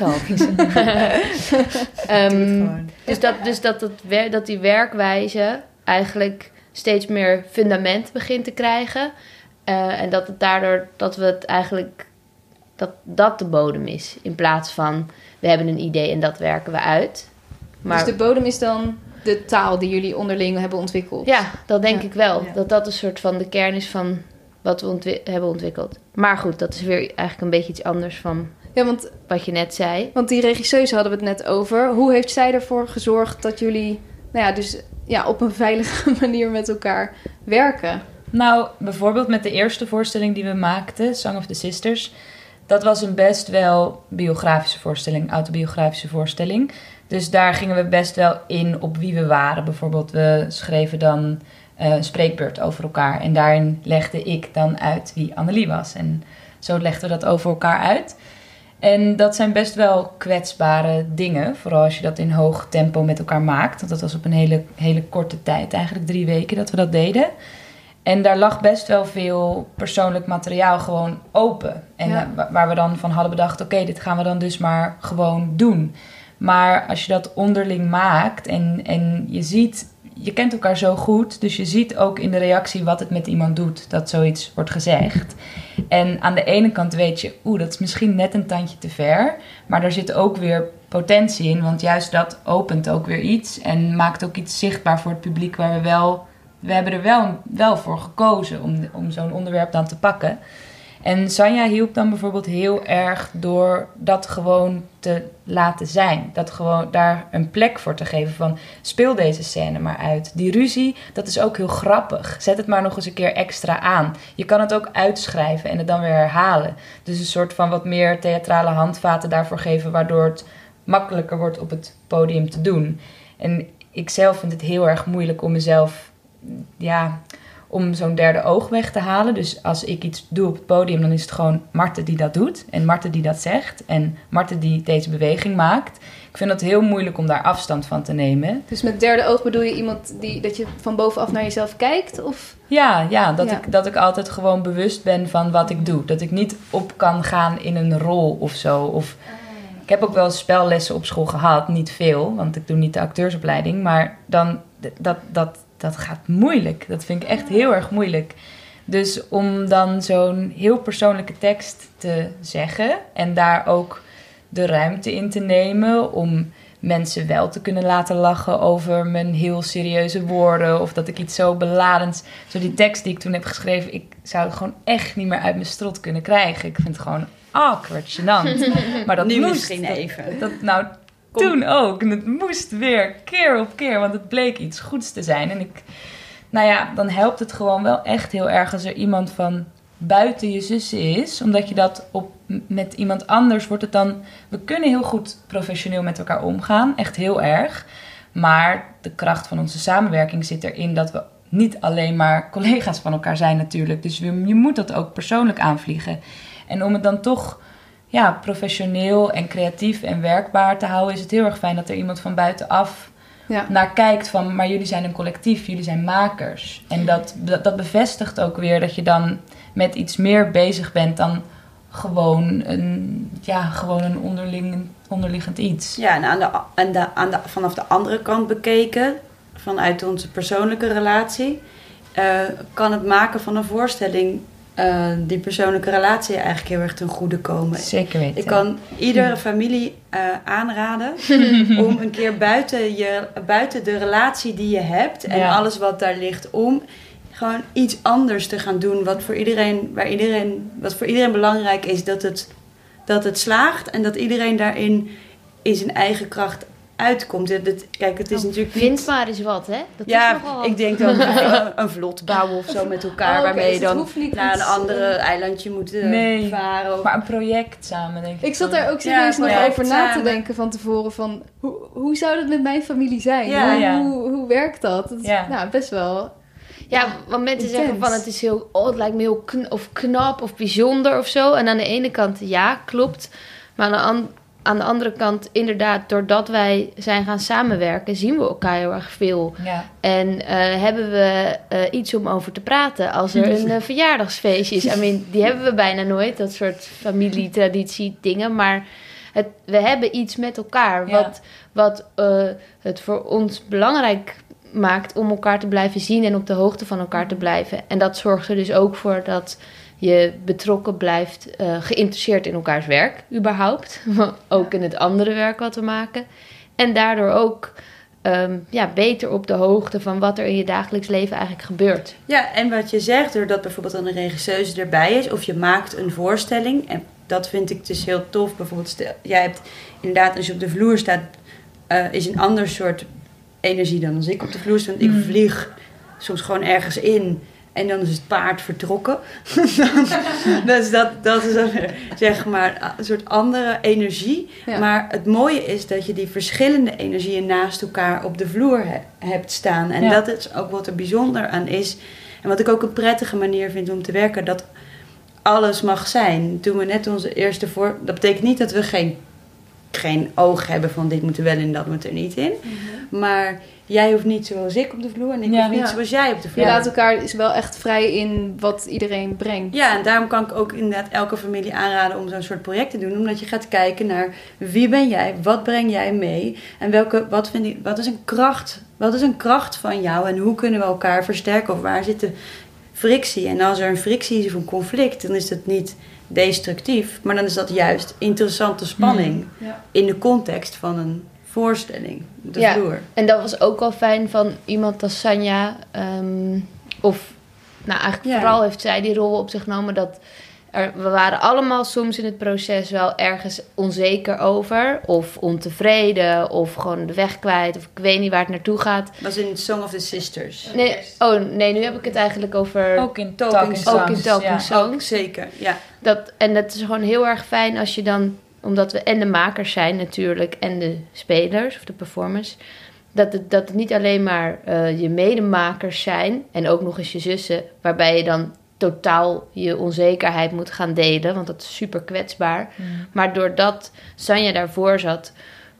Ehm, gewoon. dus dat, dus dat, het, wer- dat die werkwijze eigenlijk steeds meer fundament begint te krijgen. Eh, en dat het daardoor dat we het eigenlijk dat dat de bodem is. In plaats van we hebben een idee en dat werken we uit. Maar Dus de bodem is dan de taal die jullie onderling hebben ontwikkeld? ja, dat denk Ja. ik wel. Ja. Dat dat een soort van de kern is van wat we ontwi- hebben ontwikkeld. Maar goed, dat is weer eigenlijk een beetje iets anders van Ja, want, wat je net zei. want die regisseuse hadden we het net over. Hoe heeft zij ervoor gezorgd dat jullie... Nou ja, dus ja, op een veilige manier met elkaar werken? Nou, bijvoorbeeld met de eerste voorstelling die we maakten, Song of the Sisters. Dat was een best wel biografische voorstelling, autobiografische voorstelling. Dus daar gingen we best wel in op wie we waren. Bijvoorbeeld, we schreven dan eh, een spreekbeurt over elkaar. En daarin legde ik dan uit wie Annelie was. En zo legden we dat over elkaar uit. En dat zijn best wel kwetsbare dingen. Vooral als je dat in hoog tempo met elkaar maakt. Want dat was op een hele, hele korte tijd, eigenlijk drie weken dat we dat deden. En daar lag best wel veel persoonlijk materiaal gewoon open. En Ja. eh, wa- waar we dan van hadden bedacht: oké, dit gaan we dan dus maar gewoon doen. Maar als je dat onderling maakt en, en je ziet, je kent elkaar zo goed, dus je ziet ook in de reactie wat het met iemand doet dat zoiets wordt gezegd. En aan de ene kant weet je, oeh, dat is misschien net een tandje te ver, maar daar zit ook weer potentie in, want juist dat opent ook weer iets en maakt ook iets zichtbaar voor het publiek waar we wel, we hebben er wel, wel voor gekozen om, om zo'n onderwerp dan te pakken. En Sanja hielp dan bijvoorbeeld heel erg door dat gewoon te laten zijn. Dat gewoon daar een plek voor te geven van speel deze scène maar uit. Die ruzie, dat is ook heel grappig. Zet het maar nog eens een keer extra aan. Je kan het ook uitschrijven en het dan weer herhalen. Dus een soort van wat meer theatrale handvaten daarvoor geven, waardoor het makkelijker wordt op het podium te doen. En ik zelf vind het heel erg moeilijk om mezelf, ja, om zo'n derde oog weg te halen. Dus als ik iets doe op het podium, dan is het gewoon Marten die dat doet. En Marten die dat zegt. En Marten die deze beweging maakt. Ik vind het heel moeilijk om daar afstand van te nemen. Dus met derde oog bedoel je iemand die dat je van bovenaf naar jezelf kijkt? Of Ja, ja, dat, Ja. Ik, dat ik altijd gewoon bewust ben van wat ik doe. Dat ik niet op kan gaan in een rol of zo. Of, ik heb ook wel spellessen op school gehad. Niet veel, want ik doe niet de acteursopleiding. Maar dan, dat, dat, dat gaat moeilijk. Dat vind ik echt heel erg moeilijk. Dus om dan zo'n heel persoonlijke tekst te zeggen... en daar ook de ruimte in te nemen... om mensen wel te kunnen laten lachen over mijn heel serieuze woorden... of dat ik iets zo beladends... Zo die tekst die ik toen heb geschreven... ik zou het gewoon echt niet meer uit mijn strot kunnen krijgen. Ik vind het gewoon awkward, gênant. Maar dat nu moest. misschien Dat- even. dat, nou, toen ook. En het moest weer, keer op keer, want het bleek iets goeds te zijn. En ik, nou ja, dan helpt het gewoon wel echt heel erg als er iemand van buiten je zussen is. Omdat je dat op, met iemand anders wordt het dan... We kunnen heel goed professioneel met elkaar omgaan, echt heel erg. Maar de kracht van onze samenwerking zit erin dat we niet alleen maar collega's van elkaar zijn natuurlijk. Dus je moet dat ook persoonlijk aanvliegen. En om het dan toch ja, professioneel en creatief en werkbaar te houden, is het heel erg fijn dat er iemand van buitenaf ja. naar kijkt van, maar jullie zijn een collectief, jullie zijn makers. En dat, dat, dat bevestigt ook weer dat je dan met iets meer bezig bent dan gewoon een, ja, gewoon een onderling, onderliggend iets. Ja, en, aan de, en de, aan de, vanaf de andere kant bekeken, vanuit onze persoonlijke relatie, eh, kan het maken van een voorstelling eh, die persoonlijke relatie eigenlijk heel erg ten goede komen. Zeker weten. Ik kan iedere familie eh, aanraden om een keer buiten, je, buiten de relatie die je hebt en Ja. alles wat daar ligt om, gewoon iets anders te gaan doen. Wat voor iedereen, waar iedereen, wat voor iedereen belangrijk is, dat het, dat het slaagt en dat iedereen daarin in zijn eigen kracht uitkomt. Het- kijk, het is natuurlijk niet... Vind maar eens wat, hè? Dat is Ja, nogal... ik denk dan een, een vlot bouwen of zo met elkaar, Oh, waarmee dus je het dan naar een andere eh, eilandje moet Nee. varen. Of, Maar een project samen, denk ik. Ik zat daar ook Ja, serieus nog over na te denken van tevoren van hoe, hoe zou dat met mijn familie zijn? Ja, hoe, ja. Hoe, hoe werkt dat? Dat is Ja. nou, best wel. Ja, want mensen Intens. zeggen van het is heel, oh, het lijkt me heel kn- of knap of bijzonder of zo. En aan de ene kant ja, klopt. Maar aan de, an- aan de andere kant, inderdaad, doordat wij zijn gaan samenwerken, zien we elkaar heel erg veel. Ja. En eh, hebben we eh, iets om over te praten als er een eh, verjaardagsfeestje is. I mean, die hebben we bijna nooit, dat soort familietraditie dingen. Maar het, we hebben iets met elkaar Ja. wat, wat het voor ons belangrijk maakt om elkaar te blijven zien en op de hoogte van elkaar te blijven. En dat zorgt er dus ook voor dat je betrokken blijft, eh, geïnteresseerd in elkaars werk, überhaupt. ook in het andere werk wat we maken. En daardoor ook ehm, ja, beter op de hoogte van wat er in je dagelijks leven eigenlijk gebeurt. Ja, en wat je zegt, doordat bijvoorbeeld dan een regisseuse erbij is, of je maakt een voorstelling, en dat vind ik dus heel tof. Bijvoorbeeld, stel, jij hebt inderdaad, als je op de vloer staat, eh, is een ander soort energie dan als ik op de vloer sta. Want Ik Mm. vlieg soms gewoon ergens in en dan is het paard vertrokken. dus dat, dat is weer, zeg maar een soort andere energie. Ja. Maar het mooie is dat je die verschillende energieën naast elkaar op de vloer he- hebt staan. En Ja. dat is ook wat er bijzonder aan is. En wat ik ook een prettige manier vind om te werken. Dat alles mag zijn. Toen we net onze eerste voor... Dat betekent niet dat we geen, geen oog hebben van dit moet er wel in, dat moet er niet in. Maar jij hoeft niet zoals ik op de vloer en ik Ja. hoef niet Ja. zoals jij op de Je vloer. laat elkaar is wel echt vrij in wat iedereen brengt. Ja, en daarom kan ik ook inderdaad elke familie aanraden om zo'n soort project te doen. Omdat je gaat kijken naar wie ben jij, wat breng jij mee en welke, wat, vind ik, wat, is een kracht, wat is een kracht van jou en hoe kunnen we elkaar versterken of waar zit de frictie. En als er een frictie is of een conflict, dan is dat niet destructief, maar dan is dat juist interessante spanning Ja. in de context van een voorstelling, de Ja. vloer. En dat was ook wel fijn van iemand als Sanja. ehm, of, nou eigenlijk Ja. vooral heeft zij die rol op zich genomen dat... Er, we waren allemaal soms in het proces wel ergens onzeker over. Of ontevreden. Of gewoon de weg kwijt. Of ik weet niet waar het naartoe gaat. Dat was in Song of the Sisters. Nee, oh nee, nu heb ik het eigenlijk over... Ook in Talking Talking Songs. ook in Talking ja. Songs. Ook zeker, ja. Dat, en dat is gewoon heel erg fijn als je dan, omdat we en de makers zijn natuurlijk, en de spelers of de performers, dat het, dat het niet alleen maar eh, je medemakers zijn en ook nog eens je zussen, waarbij je dan totaal je onzekerheid moet gaan delen, want dat is super kwetsbaar. Maar doordat Sanja daarvoor zat,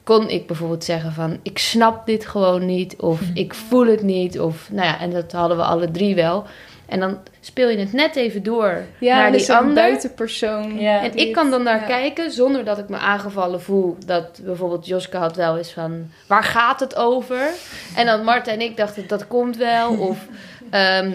kon ik bijvoorbeeld zeggen van ik snap dit gewoon niet of ik voel het niet of nou ja, en dat hadden we alle drie wel. En dan speel je het net even door Ja, naar en die is er een ander. buitenpersoon. Ja. En ik kan dan naar ja. kijken zonder dat ik me aangevallen voel. Dat bijvoorbeeld Joske had wel eens van, waar gaat het over? En dan Marta en ik dachten, dat komt wel. Of, ehm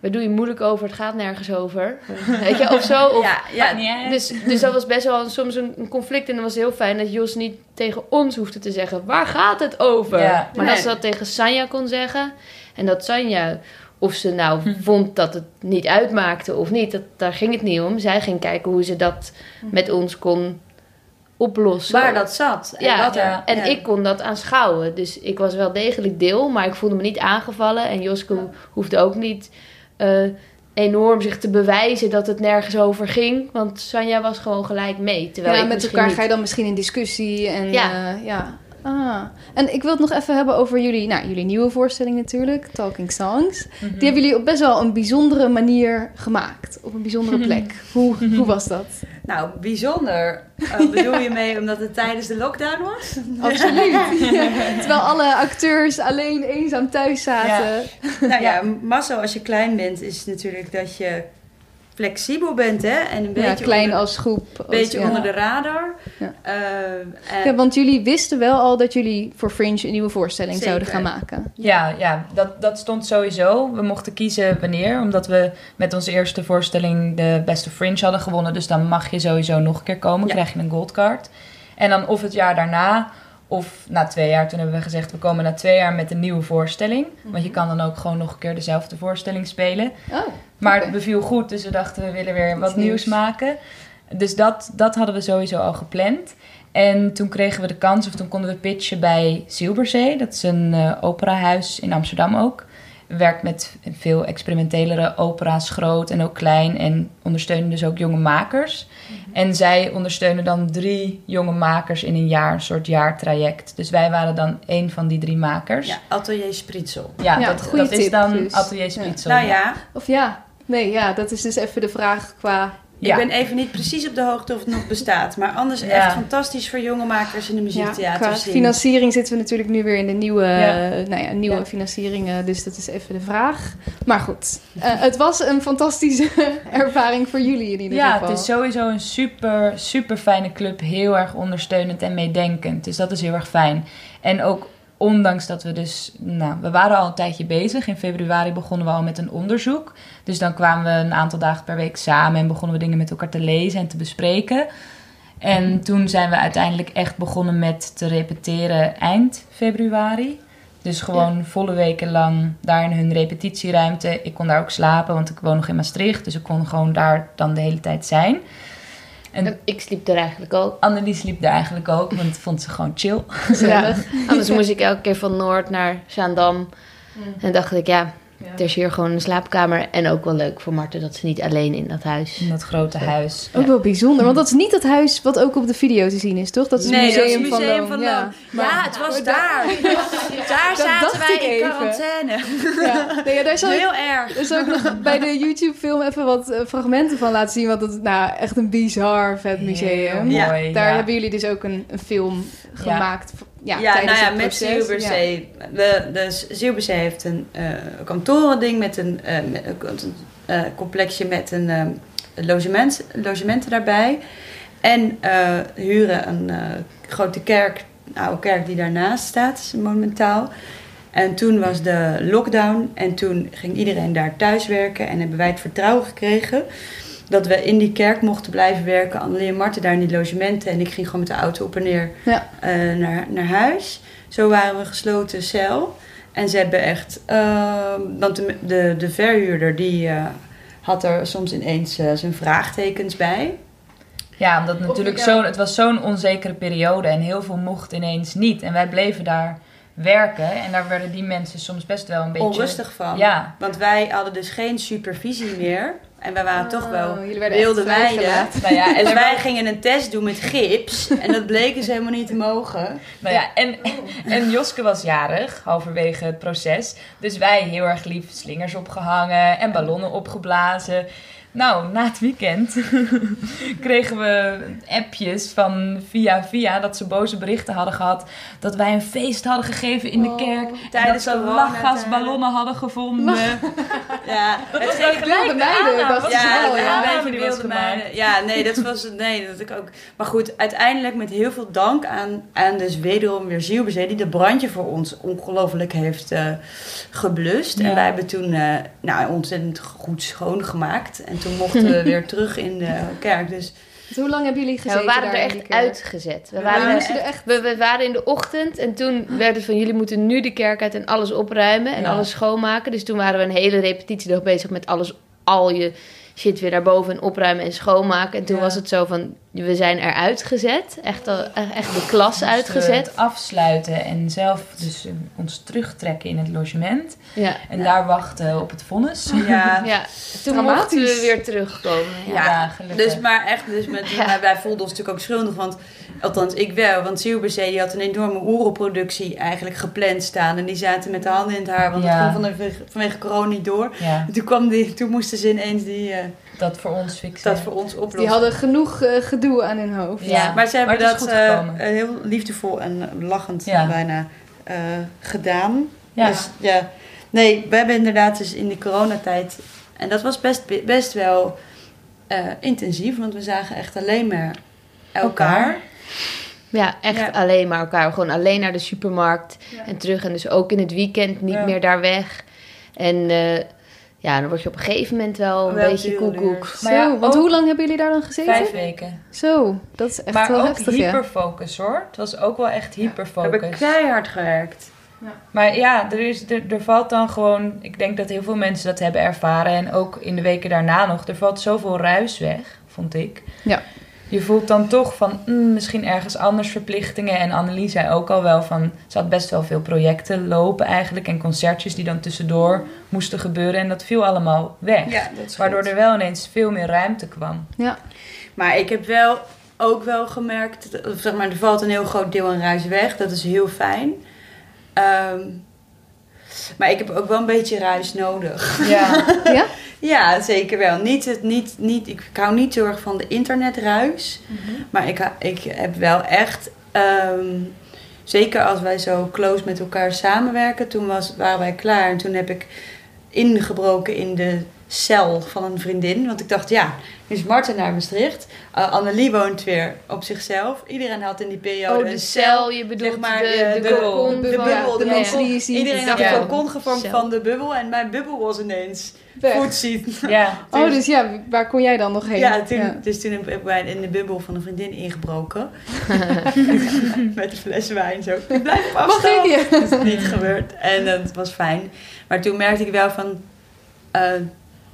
waar doe je moeilijk over? Het gaat nergens over. Weet je, of zo. Of, ja, ja. niet dus, dus dat was best wel soms een, een conflict. En dan was het heel fijn dat Jos niet tegen ons hoefde te zeggen... waar gaat het over? Ja. Maar Nee. dat ze dat tegen Sanja kon zeggen. En dat Sanja, of ze nou Hm. vond dat het niet uitmaakte of niet... Dat, daar ging het niet om. Zij ging kijken hoe ze dat Hm. met ons kon oplossen. Waar dat zat. En Ja, wat er, ja. En ja. ik kon dat aanschouwen. Dus ik was wel degelijk deel, maar ik voelde me niet aangevallen. En Joske hoefde ook niet eh, enorm zich te bewijzen dat het nergens over ging. Want Sanja was gewoon gelijk mee. Terwijl ja, met elkaar niet. ga je dan misschien in discussie. En, Ja. ja. Ah. En ik wil het nog even hebben over jullie, nou, jullie nieuwe voorstelling natuurlijk, Talking Songs. Mhm. Die hebben jullie op best wel een bijzondere manier gemaakt. Op een bijzondere plek. hoe, hoe was dat? Nou, bijzonder. Eh, bedoel je mee omdat het tijdens de lockdown was? Absoluut. Terwijl alle acteurs alleen eenzaam thuis zaten. nou ja, Masso als je klein bent is natuurlijk dat je flexibel bent, hè? En een Ja, beetje, klein onder, als groep. als- beetje ja. onder de radar. Ja. Eh, en- Ja, want jullie wisten wel al dat jullie voor Fringe een nieuwe voorstelling Zeker. zouden gaan maken. Ja, ja dat, dat stond sowieso. We mochten kiezen wanneer, omdat we met onze eerste voorstelling de Beste Fringe hadden gewonnen. Dus dan mag je sowieso nog een keer komen, Ja. krijg je een goldcard. En dan of het jaar daarna, of na twee jaar. Toen hebben we gezegd, we komen na twee jaar met een nieuwe voorstelling. Want je kan dan ook gewoon nog een keer dezelfde voorstelling spelen. Oh, Maar het beviel goed, dus we dachten we willen weer wat nieuws nieuws. maken. Dus dat, dat hadden we sowieso al gepland. En toen kregen we de kans, of toen konden we pitchen bij Zilberzee. Dat is een eh, operahuis in Amsterdam ook. Werkt met veel experimentelere opera's, groot en ook klein. En ondersteunen dus ook jonge makers. En zij ondersteunen dan drie jonge makers in een jaar, een soort jaartraject. Dus wij waren dan één van die drie makers. ja, Atelier Spritsel. Ja, Ja, dat, dat is dan dus. Atelier Spitzel. Nou ja, Of ja, nee, ja, dat is dus even de vraag qua... Ja. ik ben even niet precies op de hoogte of het nog bestaat. Maar anders Ja. echt fantastisch voor jonge makers in de Ja, muziektheater qua zien. financiering zitten we natuurlijk nu weer in de nieuwe, Ja. nou ja, nieuwe Ja. financiering. Dus dat is even de vraag. Maar goed, eh, het was een fantastische ervaring voor jullie in ieder Ja, geval. het is sowieso een super, super fijne club. Heel erg ondersteunend en meedenkend. Dus dat is heel erg fijn. En ook ondanks dat we dus... Nou, we waren al een tijdje bezig. In februari begonnen we al met een onderzoek. Dus dan kwamen we een aantal dagen per week samen... en begonnen we dingen met elkaar te lezen en te bespreken. En toen zijn we uiteindelijk echt begonnen met te repeteren eind februari. Dus gewoon volle weken lang daar in hun repetitieruimte. Ik kon daar ook slapen, want ik woon nog in Maastricht. Dus ik kon gewoon daar dan de hele tijd zijn. En ik sliep er eigenlijk ook. Annelies sliep daar eigenlijk ook, want vond ze gewoon chill. Anders moest ik elke keer van Noord naar Zaandam. En dacht ik, ja, Er is hier gewoon een slaapkamer. En ook wel leuk voor Marten dat ze niet alleen in dat huis... In dat grote huis. Ook wel bijzonder, want dat is niet het huis wat ook op de video te zien is, toch? Dat is het Nee, museum, dat is het museum van, van Loon. Ja. Het was daar. Daar Dat zaten dacht wij ik in even. quarantaine. Ja. Nee, ja, daar zal ik, Heel erg. daar zal ik nog bij de YouTube-film even wat eh, fragmenten van laten zien, want dat is nou, echt een bizar vet museum. Heel mooi, Daar ja. hebben jullie dus ook een, een film gemaakt. Ja, Ja, nou ja, met proces. Zeeuwberzee. We, dus Zeeuwberzee heeft een eh kantorending met een, eh, met een eh, complexje met een logement, logementen daarbij. En huren een grote kerk, een oude kerk die daarnaast staat, monumentaal. En toen was de lockdown en toen ging iedereen daar thuiswerken en hebben wij het vertrouwen gekregen dat we in die kerk mochten blijven werken. Annelie en Marten daar in die logementen en ik ging gewoon met de auto op en neer Ja. eh, naar, naar huis. Zo waren we een gesloten cel. En ze hebben echt... eh, want de, de, de verhuurder die eh, had er soms ineens eh, zijn vraagtekens bij. Ja, omdat natuurlijk zo'n, het was zo'n onzekere periode en heel veel mocht ineens niet. En wij bleven daar werken en daar werden die mensen soms best wel een beetje... Onrustig van. Ja, Want wij hadden dus geen supervisie meer. En wij waren toch wel Oh, wilde meiden. vrijgelaten. nou ja, en, er wij gingen een test doen met gips. En dat bleek dus helemaal niet te mogen. nou ja, en, en Joske was jarig, halverwege het proces. Dus wij heel erg lief slingers opgehangen en ballonnen opgeblazen. Nou, na het weekend kregen we appjes van via via dat ze boze berichten hadden gehad. Dat wij een feest hadden gegeven in de Oh, kerk. en tijdens dat ze lachgasballonnen hadden gevonden. Ja, het was gelijk wilde de meiden, is Ja, wel, ja, die was wilde meiden. Ja, nee, dat was het. Nee, dat ik ook. Maar goed, uiteindelijk met heel veel dank aan, aan dus wederom weer Zielbezee, die de brandje voor ons ongelooflijk heeft eh, geblust. Ja. En wij hebben toen uh, nou, ontzettend goed schoongemaakt. En toen mochten we weer terug in de kerk. Dus hoe lang hebben jullie Ja, gezeten we waren daar er echt uitgezet. We We waren, er echt, we, we waren in de ochtend en toen werd het van jullie moeten nu de kerk uit en alles opruimen en Ja. alles schoonmaken. Dus toen waren we een hele repetitiedag bezig met alles, al je shit weer naar boven en opruimen en schoonmaken. En toen Ja. was het zo van, we zijn eruit gezet. Echt, al- echt de klas uitgezet. het afsluiten en zelf dus ons terugtrekken in het logement. Ja. En daar wachten op het vonnis. ja. ja, toen mochten we weer terugkomen. Ja. Ja, gelukkig. Dus, maar echt, dus met, wij voelden ons natuurlijk ook schuldig, want althans ik wel, want Zielbezee die had een enorme oerelproductie eigenlijk gepland staan en die zaten met de handen in het haar, want Ja. het ging vanwege, vanwege corona niet door. Ja, En toen, kwam die, toen moesten ze ineens die, eh, dat voor ons fixen. dat voor ons oplossen. Die hadden genoeg eh, gedoe aan hun hoofd. Ja. maar ze hebben Maar dat goed eh, heel liefdevol en lachend Ja. bijna eh, gedaan. Ja. Dus ja, nee, we hebben inderdaad dus in die coronatijd, en dat was best, best wel eh, intensief, want we zagen echt alleen maar elkaar. Elkaar. Ja, echt Ja. alleen maar elkaar. Gewoon alleen naar de supermarkt en terug. En dus ook in het weekend niet Ja. meer daar weg. En eh, ja, dan word je op een gegeven moment wel een Wel beetje koekoek. Zo, Maar ja, want ook- hoe lang hebben jullie daar dan gezeten? Vijf weken. Zo, dat is echt maar wel ook heftig, ja. hyperfocus hoor. Het was ook wel echt We hebben hyperfocus. keihard gewerkt. Maar ja, er, is, er, er valt dan gewoon... Ik denk dat heel veel mensen dat hebben ervaren. En ook in de weken daarna nog. Er valt zoveel ruis weg, vond ik. Ja. Je voelt dan toch van mm, misschien ergens anders verplichtingen. En Annelies zei ook al wel van... Ze had best wel veel projecten lopen eigenlijk. En concertjes die dan tussendoor moesten gebeuren. En dat viel allemaal weg. Ja, dat is Waardoor goed. er wel ineens veel meer ruimte kwam. Ja. Maar ik heb wel ook wel gemerkt, zeg maar, er valt een heel groot deel aan ruis weg. Dat is heel fijn. Ehm, maar ik heb ook wel een beetje ruis nodig. Ja, Ja? Ja, zeker wel. Niet het, niet, niet, ik hou niet heel erg van de internetruis. Maar ik, ha- ik heb wel echt... ehm, zeker als wij zo close met elkaar samenwerken. Toen was, waren wij klaar. En toen heb ik ingebroken in de cel van een vriendin. Want ik dacht, ja, nu is Marten naar Maastricht. Uh, Annelie woont weer op zichzelf. Iedereen had in die periode Oh, de een cel, je bedoelt zeg maar, de, de, de bubbel, de de ja, mensen die je ziet. Iedereen had een cocon gevormd Cel. van de bubbel. En mijn bubbel was ineens Weg. voetziet. ja. Oh, dus ja, waar kon jij dan nog heen? Ja, toen, dus toen heb ik bij- in de bubbel van een vriendin ingebroken. Met een fles wijn zo. Ik blijf op Mag afstand. ik je? Dat is niet gebeurd. En dat was fijn. Maar toen merkte ik wel van... eh,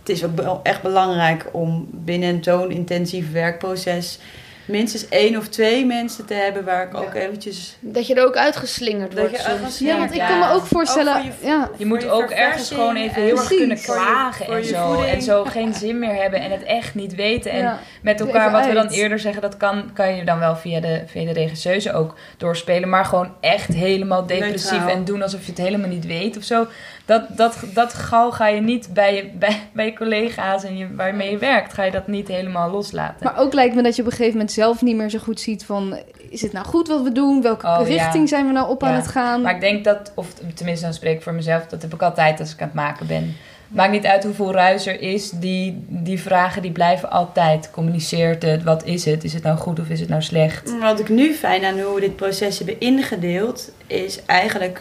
het is ook wel echt belangrijk om binnen een zo'n intensief werkproces... minstens één of twee mensen te hebben waar ik ook eventjes... Dat je er ook uitgeslingerd Dat wordt. je Ja, want ik Ja. kan me ook voorstellen... Ook voor je- ja, Je moet Voor ook ergens gewoon even en- heel erg kunnen Voor je- klagen voor en zo. voeding. En zo geen zin meer hebben en het echt niet weten. En ja. met elkaar, wat we dan eerder zeggen, dat kan, kan je dan wel via de, via de regisseuse ook doorspelen. Maar gewoon echt helemaal depressief Neutraal. en doen alsof je het helemaal niet weet of zo. Dat, dat, dat gauw ga je niet bij je, bij, bij je collega's en je, waarmee je werkt, ga je dat niet helemaal loslaten. Maar ook lijkt me dat je op een gegeven moment zelf niet meer zo goed ziet van... Is het nou goed wat we doen? Welke Oh, ja. richting zijn we nou op aan het gaan? Maar ik denk dat, of tenminste dan spreek ik voor mezelf, dat heb ik altijd als ik aan het maken ben. Maakt niet uit hoeveel ruis er is, die, die vragen die blijven altijd. Communiceert het, wat is het? Is het nou goed of is het nou slecht? Wat ik nu fijn aan hoe we dit proces hebben ingedeeld, is eigenlijk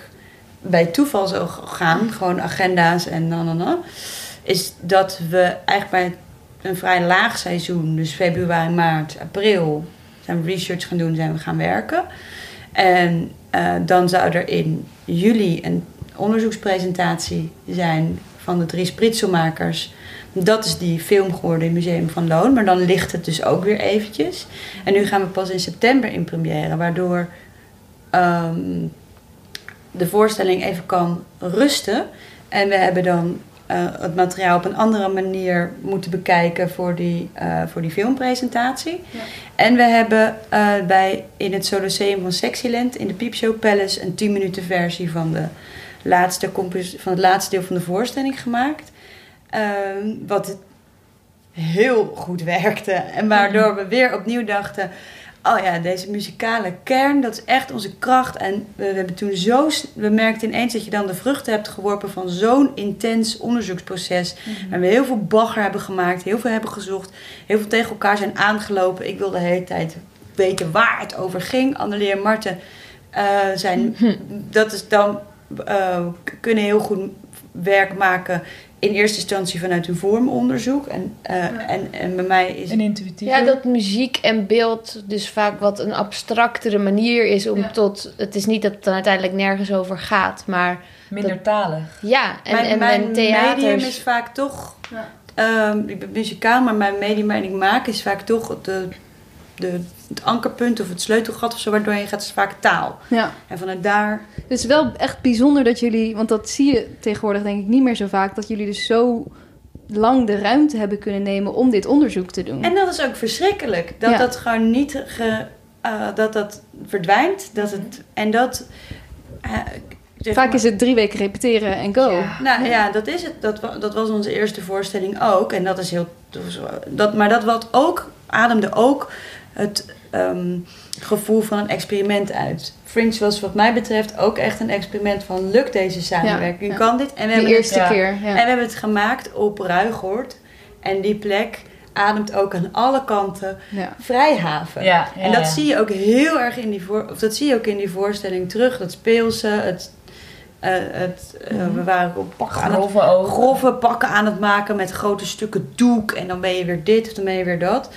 bij toeval zo gaan, gewoon agenda's en dan en dan, is dat we eigenlijk bij een vrij laag seizoen, dus februari, maart, april, zijn we research gaan doen, zijn we gaan werken. En eh, dan zou er in juli een onderzoekspresentatie zijn van de drie spritselmakers. Dat is die film geworden in Museum van Loon. Maar dan ligt het dus ook weer eventjes. En nu gaan we pas in september in première. Waardoor ehm, de voorstelling even kan rusten. En we hebben dan eh, het materiaal op een andere manier moeten bekijken voor die, eh, voor die filmpresentatie. En we hebben eh, bij, in het Soloseum van Sexyland in de Piepshow Palace een 10 minuten versie van, de laatste van het laatste deel van de voorstelling gemaakt. Ehm, wat heel goed werkte. En waardoor we weer opnieuw dachten... Oh ja, deze muzikale kern, dat is echt onze kracht. En we, we hebben toen zo... We merkten ineens dat je dan de vruchten hebt geworpen van zo'n intens onderzoeksproces. En we heel veel bagger hebben gemaakt, heel veel hebben gezocht. Heel veel tegen elkaar zijn aangelopen. Ik wilde de hele tijd weten waar het over ging. Annelie en Marten eh, zijn... Dat is dan... eh, kunnen heel goed werk maken in eerste instantie vanuit hun vormonderzoek. En, eh, en, en bij mij is En intuïtief. Ja, dat muziek en beeld dus vaak wat een abstractere manier is om Ja. tot... Het is niet dat het dan uiteindelijk nergens over gaat, maar Minder talig. ja. En, mijn, en, mijn en medium is vaak toch... Ja. ehm, ik ben muzikaal, maar mijn medium waarin ik maak is vaak toch de, de, het ankerpunt of het sleutelgat of zo waardoor je gaat is vaak taal. Ja. En vanuit daar... Het is wel echt bijzonder dat jullie, want dat zie je tegenwoordig denk ik niet meer zo vaak, dat jullie dus zo lang de ruimte hebben kunnen nemen om dit onderzoek te doen. En dat is ook verschrikkelijk. Dat Ja. dat gewoon niet... Ge, eh, dat dat verdwijnt. Dat het, en dat... eh, zeg Vaak maar- is het drie weken repeteren en go. Ja. Nou ja, dat is het. Dat, dat was onze eerste voorstelling ook. En dat is heel. dat was- Dat, maar dat wat ook ademde ook het ehm, gevoel van een experiment uit. Fringe was wat mij betreft ook echt een experiment van lukt deze samenwerking? ja. Kan dit? En we, De hebben eerste keer. en we hebben het gemaakt op Ruigoord. En die plek ademt ook aan alle kanten Ja. vrijhaven. Ja, ja, En dat ja. zie je ook heel erg in die, voor, of dat zie je ook in die voorstelling terug. Dat speelse, het, eh, het, eh, we waren op pakken aan het, grove pakken aan het maken met grote stukken doek. En dan ben je weer dit of dan ben je weer dat.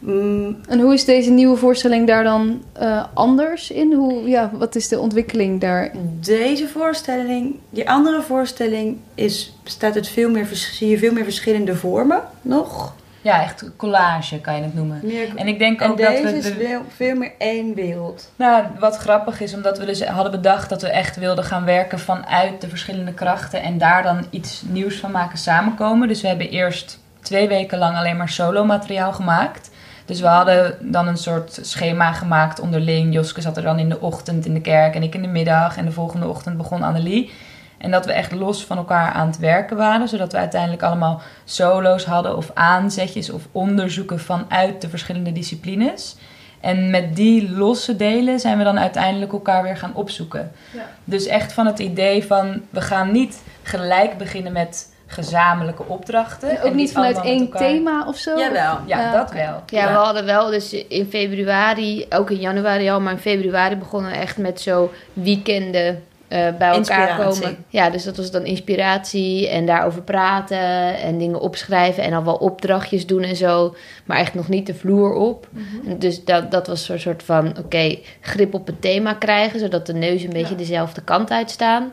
Mm, En hoe is deze nieuwe voorstelling daar dan eh, anders in? Hoe, ja, wat is de ontwikkeling daar? deze voorstelling, die andere voorstelling, is, bestaat uit veel meer, zie je veel meer verschillende vormen nog. Ja, echt collage kan je het noemen. Meer, En ik denk en ook dat deze we... is veel meer één wereld. Nou, wat grappig is, omdat we dus hadden bedacht dat we echt wilden gaan werken vanuit de verschillende krachten en daar dan iets nieuws van maken samenkomen. Dus we hebben eerst twee weken lang alleen maar solo materiaal gemaakt. Dus we hadden dan een soort schema gemaakt onderling. Joske zat er dan in de ochtend in de kerk en ik in de middag. En de volgende ochtend begon Annelie. En dat we echt los van elkaar aan het werken waren. Zodat we uiteindelijk allemaal solo's hadden of aanzetjes of onderzoeken vanuit de verschillende disciplines. En met die losse delen zijn we dan uiteindelijk elkaar weer gaan opzoeken. Ja. Dus echt van het idee van we gaan niet gelijk beginnen met gezamenlijke opdrachten. En ook en niet vanuit één elkaar- thema of zo? Jawel. Ja, Ja, dat wel. Ja, we hadden wel dus in februari, ook in januari al, maar in februari begonnen we echt met zo weekenden eh, bij elkaar Inspiratie. komen. Ja, dus dat was dan inspiratie en daarover praten en dingen opschrijven en al wel opdrachtjes doen en zo, maar echt nog niet de vloer op. En dus dat, dat was een soort van, oké, grip op het thema krijgen, zodat de neus een beetje dezelfde kant uitstaan.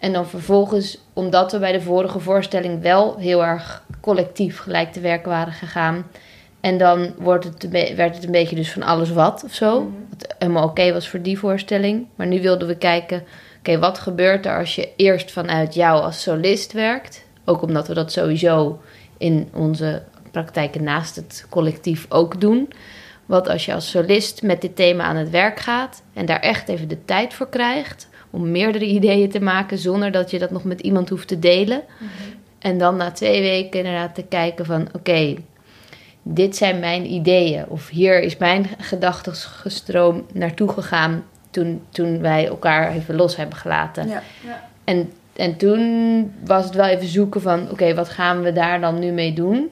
En dan vervolgens, omdat we bij de vorige voorstelling wel heel erg collectief gelijk te werk waren gegaan, En dan wordt het, werd het een beetje dus van alles wat of zo. Mhm. Wat helemaal oké was voor die voorstelling. Maar nu wilden we kijken, oké, wat gebeurt er als je eerst vanuit jou als solist werkt? Ook omdat we dat sowieso in onze praktijken naast het collectief ook doen. Wat als je als solist met dit thema aan het werk gaat en daar echt even de tijd voor krijgt om meerdere ideeën te maken zonder dat je dat nog met iemand hoeft te delen. En dan na twee weken inderdaad te kijken van oké, dit zijn mijn ideeën. Of hier is mijn gedachtensgestroom naartoe gegaan toen, toen wij elkaar even los hebben gelaten. Ja. En, en toen was het wel even zoeken van oké, wat gaan we daar dan nu mee doen?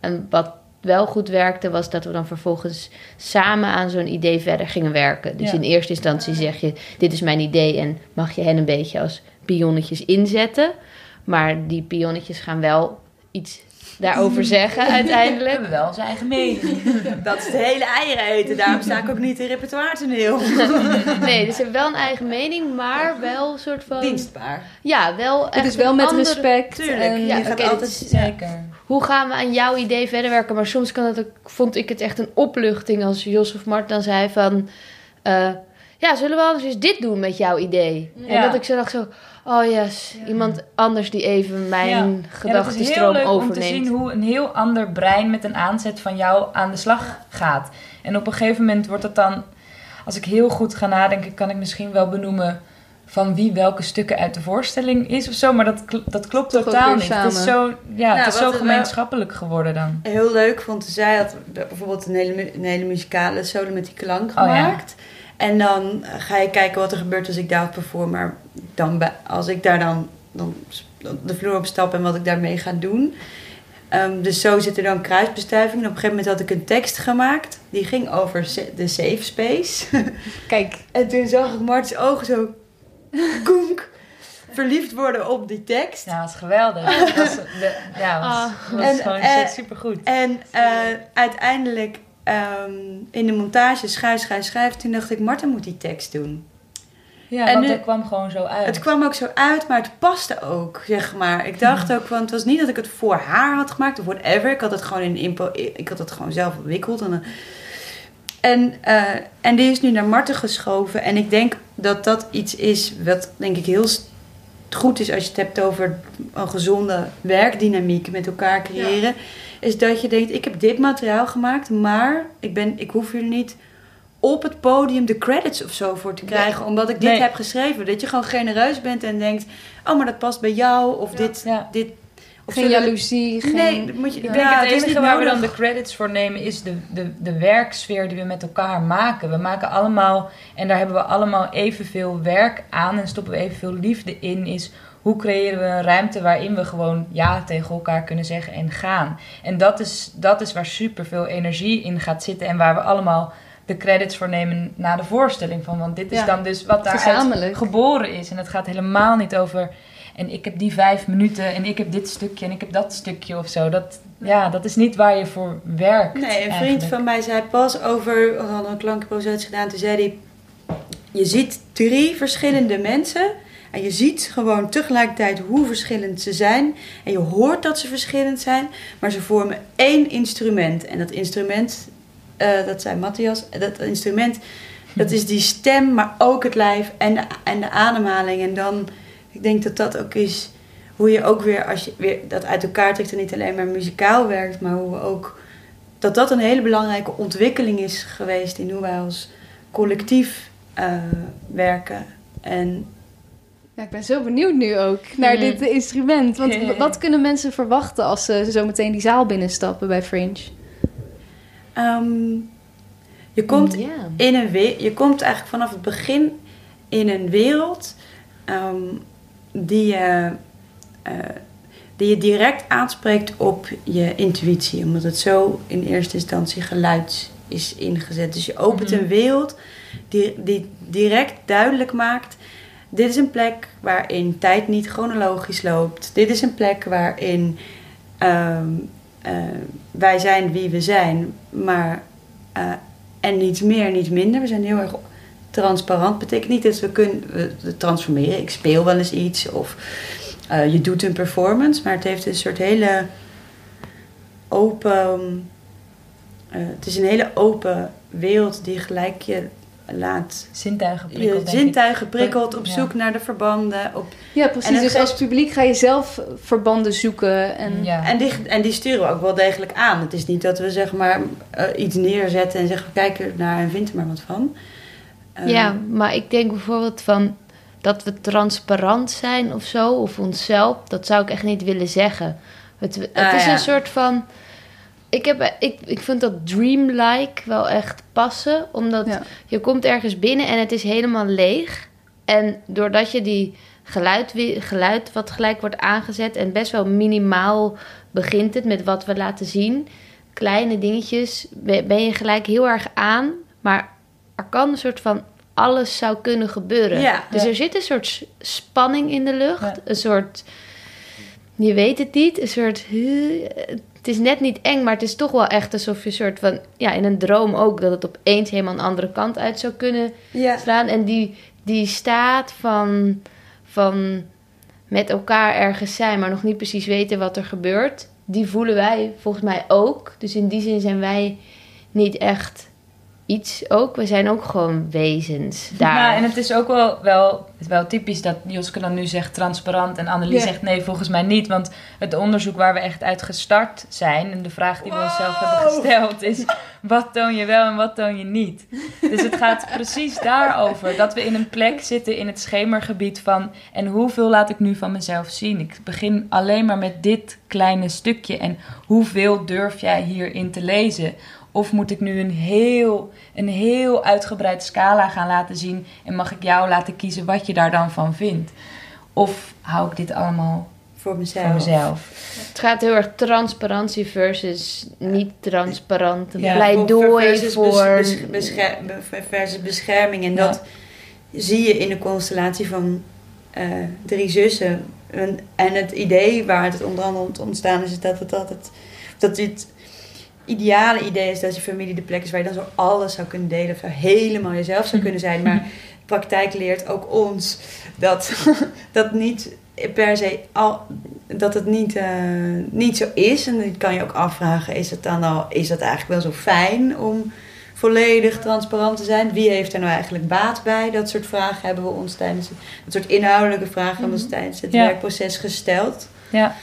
En wat wel goed werkte, was dat we dan vervolgens samen aan zo'n idee verder gingen werken. Dus Ja. in eerste instantie zeg je, dit is mijn idee en mag je hen een beetje als pionnetjes inzetten. Maar die pionnetjes gaan wel iets daarover zeggen We uiteindelijk. hebben wel zijn eigen mening. Dat is het hele eieren eten. Daarom sta ik ook niet in repertoire toneel. Nee, dus ze hebben wel een eigen mening, maar wel een soort van... Dienstbaar. Ja, wel Het is wel met andere- respect. Tuurlijk. En, Ja, je gaat altijd... is- Zeker. Hoe gaan we aan jouw idee verder werken? Maar soms kan het ook, vond ik het echt een opluchting als Jos of Mart dan zei van... eh, ja, zullen we anders eens dit doen met jouw idee? En Ja. dat ik zo dacht zo... Oh yes, iemand anders die even mijn Ja. Ja, dat is heel gedachtenstroom leuk om te overneemt. zien hoe een heel ander brein met een aanzet van jou aan de slag gaat. En op een gegeven moment wordt het dan, als ik heel goed ga nadenken, kan ik misschien wel benoemen van wie welke stukken uit de voorstelling is of zo. Maar dat, kl- dat klopt Toch totaal niet. Het is samen. zo, ja, Nou, het is zo gemeenschappelijk geworden dan. heel leuk vond. Zij had bijvoorbeeld een hele, een hele muzikale solo met die klank Oh, ja. gemaakt. En dan ga je kijken wat er gebeurt als ik daarop perform. Maar dan, bij- als ik daar dan, dan de vloer op stap en wat ik daarmee ga doen. Ehm, dus zo zit er dan kruisbestuiving. En op een gegeven moment had ik een tekst gemaakt. Die ging over de safe space. Kijk, en toen zag ik Mart's ogen zo... Koenk. Verliefd worden op die tekst. Ja, dat was geweldig. Dat was, de, ja, was, Ah. was En, gewoon eh, supergoed. En eh, uiteindelijk ehm, in de montage schrijf, schrijf, schrijf. Toen dacht ik, Marta moet die tekst doen. Ja, en want nu- dat kwam gewoon zo uit. Het kwam ook zo uit, maar het paste ook, zeg maar. Ik dacht ook, want het was niet dat ik het voor haar had gemaakt of whatever. Ik had het gewoon in impo, ik had het gewoon zelf ontwikkeld. En, eh, en, eh, en die is nu naar Marten geschoven. En ik denk dat dat iets is wat denk ik heel goed is als je het hebt over een gezonde werkdynamiek met elkaar creëren. Is dat je denkt, ik heb dit materiaal gemaakt, maar ik, ben, ik hoef jullie niet op het podium de credits of zo voor te krijgen. Omdat ik dit Nee. heb geschreven. Dat je gewoon genereus bent en denkt, oh maar dat past bij jou. Of dit, Ja. dit. Geen jaloezie, geen... Nee, moet je, Ik ja, denk het enige waar we dan de credits voor nemen is de, de, de werksfeer die we met elkaar maken. We maken allemaal, en daar hebben we allemaal evenveel werk aan en stoppen we evenveel liefde in, is hoe creëren we een ruimte waarin we gewoon ja tegen elkaar kunnen zeggen en gaan. En dat is, dat is waar superveel energie in gaat zitten en waar we allemaal de credits voor nemen na de voorstelling van. Want dit is Ja. dan dus wat daaruit Gezamenlijk. geboren is. En het gaat helemaal niet over... En ik heb die vijf minuten en ik heb dit stukje en ik heb dat stukje of zo. Dat, ja, dat is niet waar je voor werkt. Nee, een vriend eigenlijk. van mij zei pas over, we hadden een klankproces gedaan, toen zei hij, je ziet drie verschillende mensen en je ziet gewoon tegelijkertijd hoe verschillend ze zijn en je hoort dat ze verschillend zijn, maar ze vormen één instrument en dat instrument, eh, dat zei Matthias, dat instrument, dat is die stem, maar ook het lijf en de, en de ademhaling en dan, ik denk dat dat ook is hoe je ook weer, als je weer dat uit elkaar trekt en niet alleen maar muzikaal werkt, maar hoe we ook dat dat een hele belangrijke ontwikkeling is geweest in hoe wij als collectief eh, werken. En Ja, ik ben zo benieuwd nu ook naar dit instrument. Want wat kunnen mensen verwachten als ze zo meteen die zaal binnenstappen bij Fringe? ehm, je komt in een we- je komt eigenlijk vanaf het begin in een wereld ehm, die, je, eh, die je direct aanspreekt op je intuïtie. Omdat het zo in eerste instantie geluid is ingezet. Dus je opent Mhm. een wereld die, die direct duidelijk maakt... Dit is een plek waarin tijd niet chronologisch loopt. Dit is een plek waarin ehm, eh, wij zijn wie we zijn, maar eh, en niets meer, niet minder. We zijn heel erg transparant. Betekent niet dat we kunnen we, transformeren. Ik speel wel eens iets of eh, je doet een performance, maar het heeft een soort hele open eh, het is een hele open wereld die gelijk je laat Zintuigen je prikkelt, denk ik. zintuigen prikkelt, op Ja. zoek naar de verbanden. Op, Ja, precies. Dus als publiek ga je zelf verbanden zoeken. En Ja. en, die, en die sturen we ook wel degelijk aan. Het is niet dat we zeg maar eh, iets neerzetten en zeggen kijk er naar en vind er maar wat van. Ja, maar ik denk bijvoorbeeld van dat we transparant zijn of zo, of onszelf, dat zou ik echt niet willen zeggen. Het, het Ah, is ja. een soort van. Ik, heb, ik, ik vind dat dreamlike wel echt passen, omdat Ja. je komt ergens binnen en het is helemaal leeg. En doordat je die geluid, geluid wat gelijk wordt aangezet en best wel minimaal begint het met wat we laten zien, kleine dingetjes, be- ben je gelijk heel erg aan. Maar er kan een soort van alles zou kunnen gebeuren. Ja. dus Ja. er zit een soort spanning in de lucht, Ja. een soort je weet het niet, een soort het is net niet eng, maar het is toch wel echt alsof je een soort van ja in een droom ook dat het opeens helemaal een andere kant uit zou kunnen slaan. En die, die staat van, van met elkaar ergens zijn, maar nog niet precies weten wat er gebeurt, die voelen wij volgens mij ook. Dus in die zin zijn wij niet echt iets ook. We zijn ook gewoon wezens daar. Nou, en het is ook wel, wel, wel typisch dat Joske dan nu zegt transparant en Annelies Ja. zegt nee, volgens mij niet. Want het onderzoek waar we echt uit gestart zijn en de vraag die we onszelf hebben gesteld is: wat toon je wel en wat toon je niet? Dus het gaat precies daarover dat we in een plek zitten in het schemergebied van en hoeveel laat ik nu van mezelf zien? Ik begin alleen maar met dit kleine stukje en hoeveel durf jij hierin te lezen? Of moet ik nu een heel, een heel uitgebreid scala gaan laten zien en mag ik jou laten kiezen wat je daar dan van vindt? Of hou ik dit allemaal Voor mezelf. voor mezelf? Het gaat heel erg transparantie versus niet transparant. Ja. pleidooi versus voor... bes- bes- bescher- be- versus bescherming. En Ja. dat zie je in de constellatie van eh, drie zussen. En, en het idee waar het onder andere ont- ontstaan is, is dat het altijd... Dat dit ideale idee is dat je familie de plek is waar je dan zo alles zou kunnen delen. Of helemaal jezelf zou kunnen zijn. Maar praktijk leert ook ons dat dat niet per se al, dat het niet, eh, niet zo is. En dan kan je ook afvragen, is het dan al, is dat eigenlijk wel zo fijn om volledig transparant te zijn? Wie heeft er nou eigenlijk baat bij? Dat soort vragen hebben we ons tijdens, dat soort inhoudelijke vragen hebben we ons tijdens het Ja. werkproces gesteld. Ja.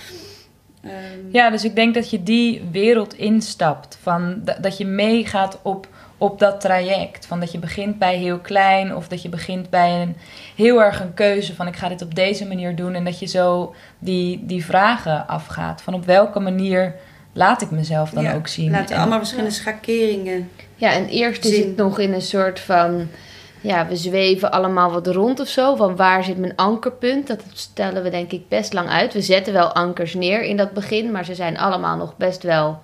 Ehm, ja, dus ik denk dat je die wereld instapt. Van, da- dat je meegaat op, op dat traject. Van dat je begint bij heel klein of dat je begint bij een heel erg een keuze van ik ga dit op deze manier doen. En dat je zo die, die vragen afgaat. Van op welke manier laat ik mezelf dan ja, ook zien. En- allemaal verschillende schakeringen. Ja, en eerst is Zin. het nog in een soort van... Ja, we zweven allemaal wat rond of zo. Van waar zit mijn ankerpunt? Dat stellen we denk ik best lang uit. We zetten wel ankers neer in dat begin. Maar ze zijn allemaal nog best wel...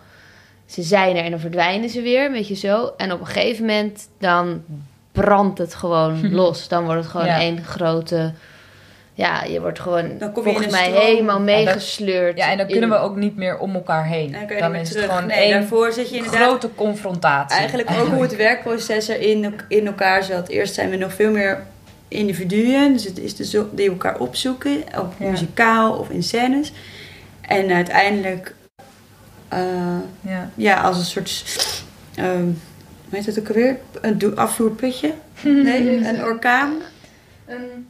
Ze zijn er en dan verdwijnen ze weer, weet je zo. En op een gegeven moment dan brandt het gewoon los. Dan wordt het gewoon één grote... Ja, je wordt gewoon Dan kom je in volgens mij stroom. helemaal dat- meegesleurd. Ja, en dan in- kunnen we ook niet meer om elkaar heen. En dan is het gewoon nee, één zit je inderdaad grote confrontatie. Eigenlijk ook hoe het werkproces er in, in elkaar zat. Eerst zijn we nog veel meer individuen. Dus het is de zo- die elkaar opzoeken. Op Ja. muzikaal of in scènes. En uiteindelijk... eh, Ja. ja, als een soort... ehm hoe heet het ook alweer? Een afvoerputje? Nee, een orkaan. Een-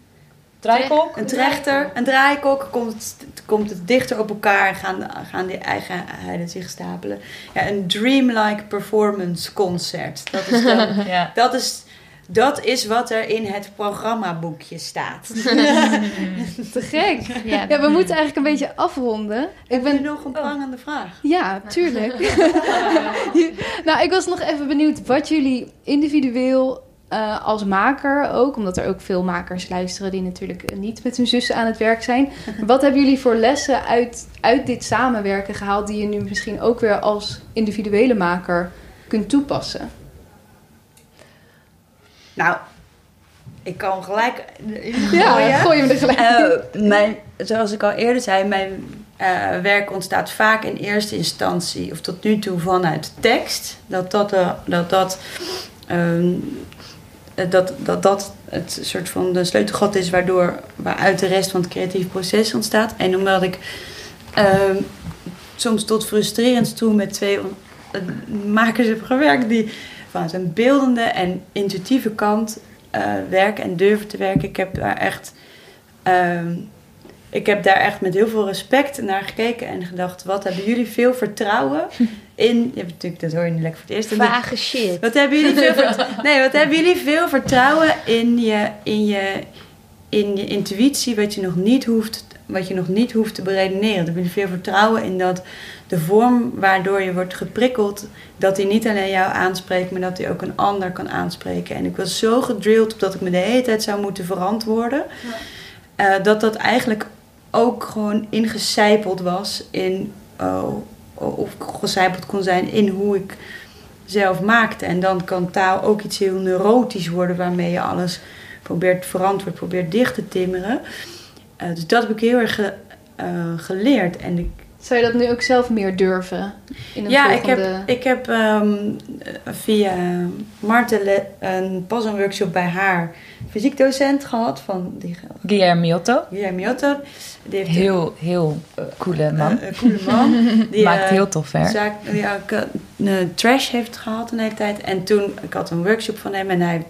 Draaikok? Een trechter, een draaikok, komt het, komt het dichter op elkaar en gaan, gaan die eigenheden zich stapelen. Ja, een dreamlike performance concert. Dat is, dan, Ja. dat is, dat is wat er in het programmaboekje staat. te gek. Ja, Ja, we moeten eigenlijk een beetje afronden. Ik ben nog een prangende vraag. Ja, tuurlijk. nou, ik was nog even benieuwd wat jullie individueel eh, als maker ook, omdat er ook veel makers luisteren die natuurlijk niet met hun zussen aan het werk zijn. Wat hebben jullie voor lessen uit, uit dit samenwerken gehaald die je nu misschien ook weer als individuele maker kunt toepassen? Nou, ik kan gelijk Ja, gooien. gooi hem er gelijk. Eh, mijn, zoals ik al eerder zei, mijn eh, werk ontstaat vaak in eerste instantie, of tot nu toe vanuit tekst. Dat dat, dat, dat, ehm, eh, dat, dat, dat het soort van de sleutelgat is waardoor, waaruit de rest van het creatieve proces ontstaat. En omdat ik ehm, soms tot frustrerend toe met twee eh, makers heb gewerkt die van zijn beeldende en intuïtieve kant eh, werken en durven te werken. Ik heb daar echt, ehm, ik heb daar echt met heel veel respect naar gekeken en gedacht: wat hebben jullie veel vertrouwen in? Je hebt natuurlijk, dat hoor je nu lekker voor het eerst. Vage shit. Wat hebben jullie veel, vert- nee, wat hebben jullie veel vertrouwen in je, in, je, in je intuïtie, wat je nog niet hoeft, wat je nog niet hoeft te beredeneren. Hebben jullie veel vertrouwen in dat de vorm waardoor je wordt geprikkeld, dat die niet alleen jou aanspreekt, maar dat die ook een ander kan aanspreken. En ik was zo gedrilled op dat ik me de hele tijd zou moeten verantwoorden, eh, dat dat eigenlijk ook gewoon ingecijpeld was in, oh, of gecijpeld kon zijn in hoe ik zelf maakte. En dan kan taal ook iets heel neurotisch worden, waarmee je alles probeert verantwoord, probeert dicht te timmeren. Eh, dus dat heb ik heel erg ge- eh, geleerd. En ik, Zou je dat nu ook zelf meer durven? In een ja, ik heb, ik heb ehm, via Marten een, pas een workshop bij haar fysiekdocent gehad van die Guillermo Miotto. Guillermo Miotto. Die heeft Heel, heel coole man. Een, een coole man. Die, Maakt eh, heel tof werk. zaak, die ook eh, een trash heeft gehad een hele tijd. En toen, ik had een workshop van hem en hij,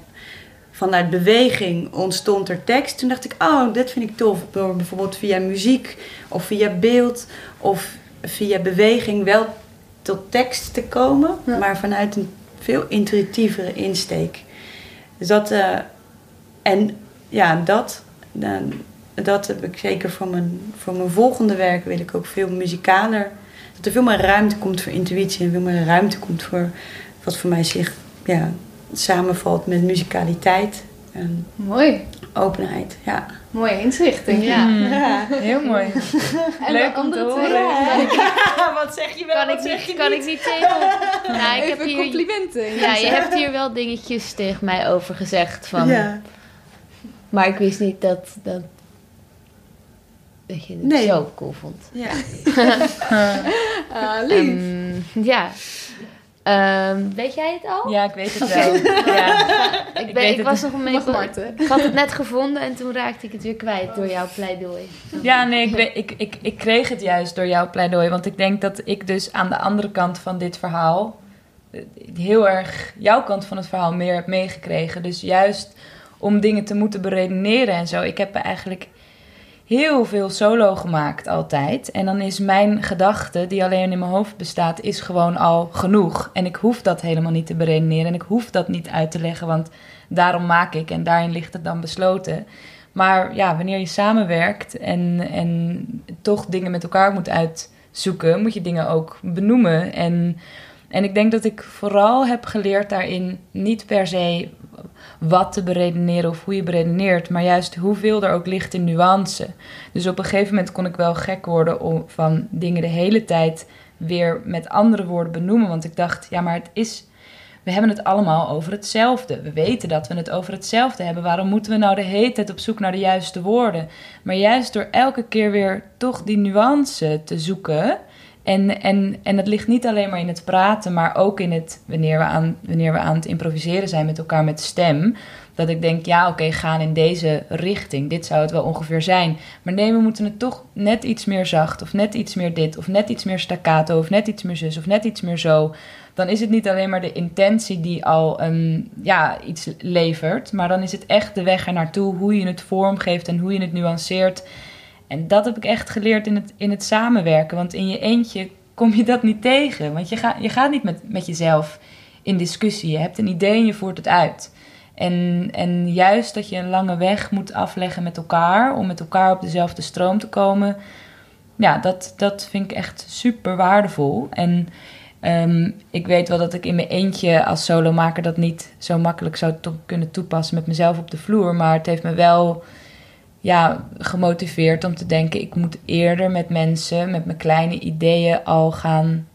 vanuit beweging ontstond er tekst. Toen dacht ik, oh, dit vind ik tof. Door bijvoorbeeld via muziek of via beeld of via beweging wel tot tekst te komen. Ja. Maar vanuit een veel intuïtievere insteek. Dus dat, eh, en ja, dat, dan, dat heb ik zeker voor mijn, voor mijn volgende werk wil ik ook veel muzikaler. Dat er veel meer ruimte komt voor intuïtie en veel meer ruimte komt voor wat voor mij zich ja, samenvalt met muzikaliteit en Mooi. openheid. Ja. Mooie inzicht, denk ik. Ja. ja. Heel mooi. En Leuk om te horen. wat zeg je wel? Kan ik wat zeg niet, je kan ik niet tegen. Ja, ik heb Even hier, complimenten. ja, je hebt hier wel dingetjes tegen mij over gezegd. Van, Ja. Maar ik wist niet dat, dat, dat je het Nee. zo cool vond. Ja. Ah, lief. Ehm, ja. Ehm, weet jij het al? Ja, ik weet het wel. Ja. ik, weet ik het. was nog een beetje... Marten. Ik had het net gevonden en toen raakte ik het weer kwijt door jouw pleidooi. Ja, nee, ik, ik, ik, ik kreeg het juist door jouw pleidooi. Want ik denk dat ik dus aan de andere kant van dit verhaal... eh, heel erg jouw kant van het verhaal meer heb meegekregen. Dus juist om dingen te moeten beredeneren en zo. Ik heb eigenlijk heel veel solo gemaakt altijd. En dan is mijn gedachte, die alleen in mijn hoofd bestaat, is gewoon al genoeg. En ik hoef dat helemaal niet te beredeneren. En ik hoef dat niet uit te leggen, want daarom maak ik. En daarin ligt het dan besloten. Maar ja, wanneer je samenwerkt en, en toch dingen met elkaar moet uitzoeken, moet je dingen ook benoemen. En, en ik denk dat ik vooral heb geleerd daarin niet per se wat te beredeneren of hoe je beredeneert, maar juist hoeveel er ook ligt in nuance. Dus op een gegeven moment kon ik wel gek worden om van dingen de hele tijd weer met andere woorden benoemen. Want ik dacht, ja, maar het is. We hebben het allemaal over hetzelfde. We weten dat we het over hetzelfde hebben. Waarom moeten we nou de hele tijd op zoek naar de juiste woorden? Maar juist door elke keer weer toch die nuance te zoeken. En, en, en het ligt niet alleen maar in het praten, maar ook in het wanneer we aan, wanneer we aan het improviseren zijn met elkaar met stem. Dat ik denk, ja, oké, gaan in deze richting. Dit zou het wel ongeveer zijn. Maar nee, we moeten het toch net iets meer zacht. Of net iets meer dit. Of net iets meer staccato. Of net iets meer zus. Of net iets meer zo. Dan is het niet alleen maar de intentie die al een, ja, iets levert. Maar dan is het echt de weg er naartoe. Hoe je het vormgeeft en hoe je het nuanceert. En dat heb ik echt geleerd in het, in het samenwerken. Want in je eentje kom je dat niet tegen. Want je, gaat je gaat niet met, met jezelf in discussie. Je hebt een idee en je voert het uit. En, en juist dat je een lange weg moet afleggen met elkaar, om met elkaar op dezelfde stroom te komen, ja, dat, dat vind ik echt super waardevol. En ehm, ik weet wel dat ik in mijn eentje als solomaker dat niet zo makkelijk zou kunnen toepassen met mezelf op de vloer, maar het heeft me wel ja, gemotiveerd om te denken: ik moet eerder met mensen, met mijn kleine ideeën al gaan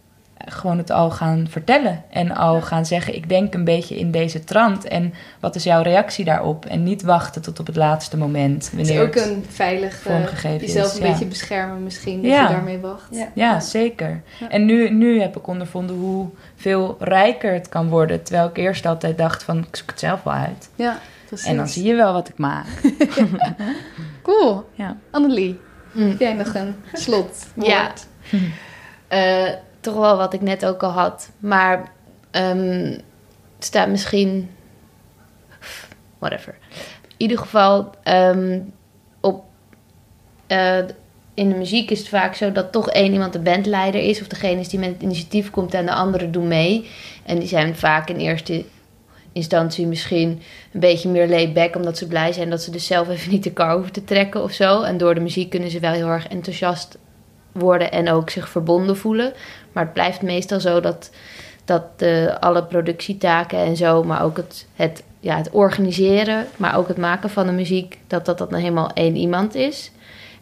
gewoon het al gaan vertellen. En al gaan zeggen, ik denk een beetje in deze trant. En wat is jouw reactie daarop? En niet wachten tot op het laatste moment. Het is ook een veilig vormgegeven jezelf een ja. beetje beschermen misschien, dat Ja. je daarmee wacht. Ja. Ja, zeker. Ja. En nu, nu heb ik ondervonden hoe veel rijker het kan worden. Terwijl ik eerst altijd dacht van, ik zoek het zelf wel uit. Ja, precies. En dan zie je wel wat ik maak. Cool. Ja. Annelie, Mm. heb jij nog een slot? Ja. Eh, toch wel wat ik net ook al had. Maar ehm, het staat misschien. Whatever. In ieder geval, ehm, op, eh, in de muziek is het vaak zo dat toch één iemand de bandleider is. Of degene is die met het initiatief komt en de anderen doen mee. En die zijn vaak in eerste instantie misschien een beetje meer laid back. Omdat ze blij zijn dat ze dus zelf even niet de kar hoeven te trekken of zo. En door de muziek kunnen ze wel heel erg enthousiast worden en ook zich verbonden voelen. Maar het blijft meestal zo dat, dat uh, alle productietaken en zo, maar ook het, het, ja, het organiseren, maar ook het maken van de muziek, dat dat, dat dan helemaal één iemand is.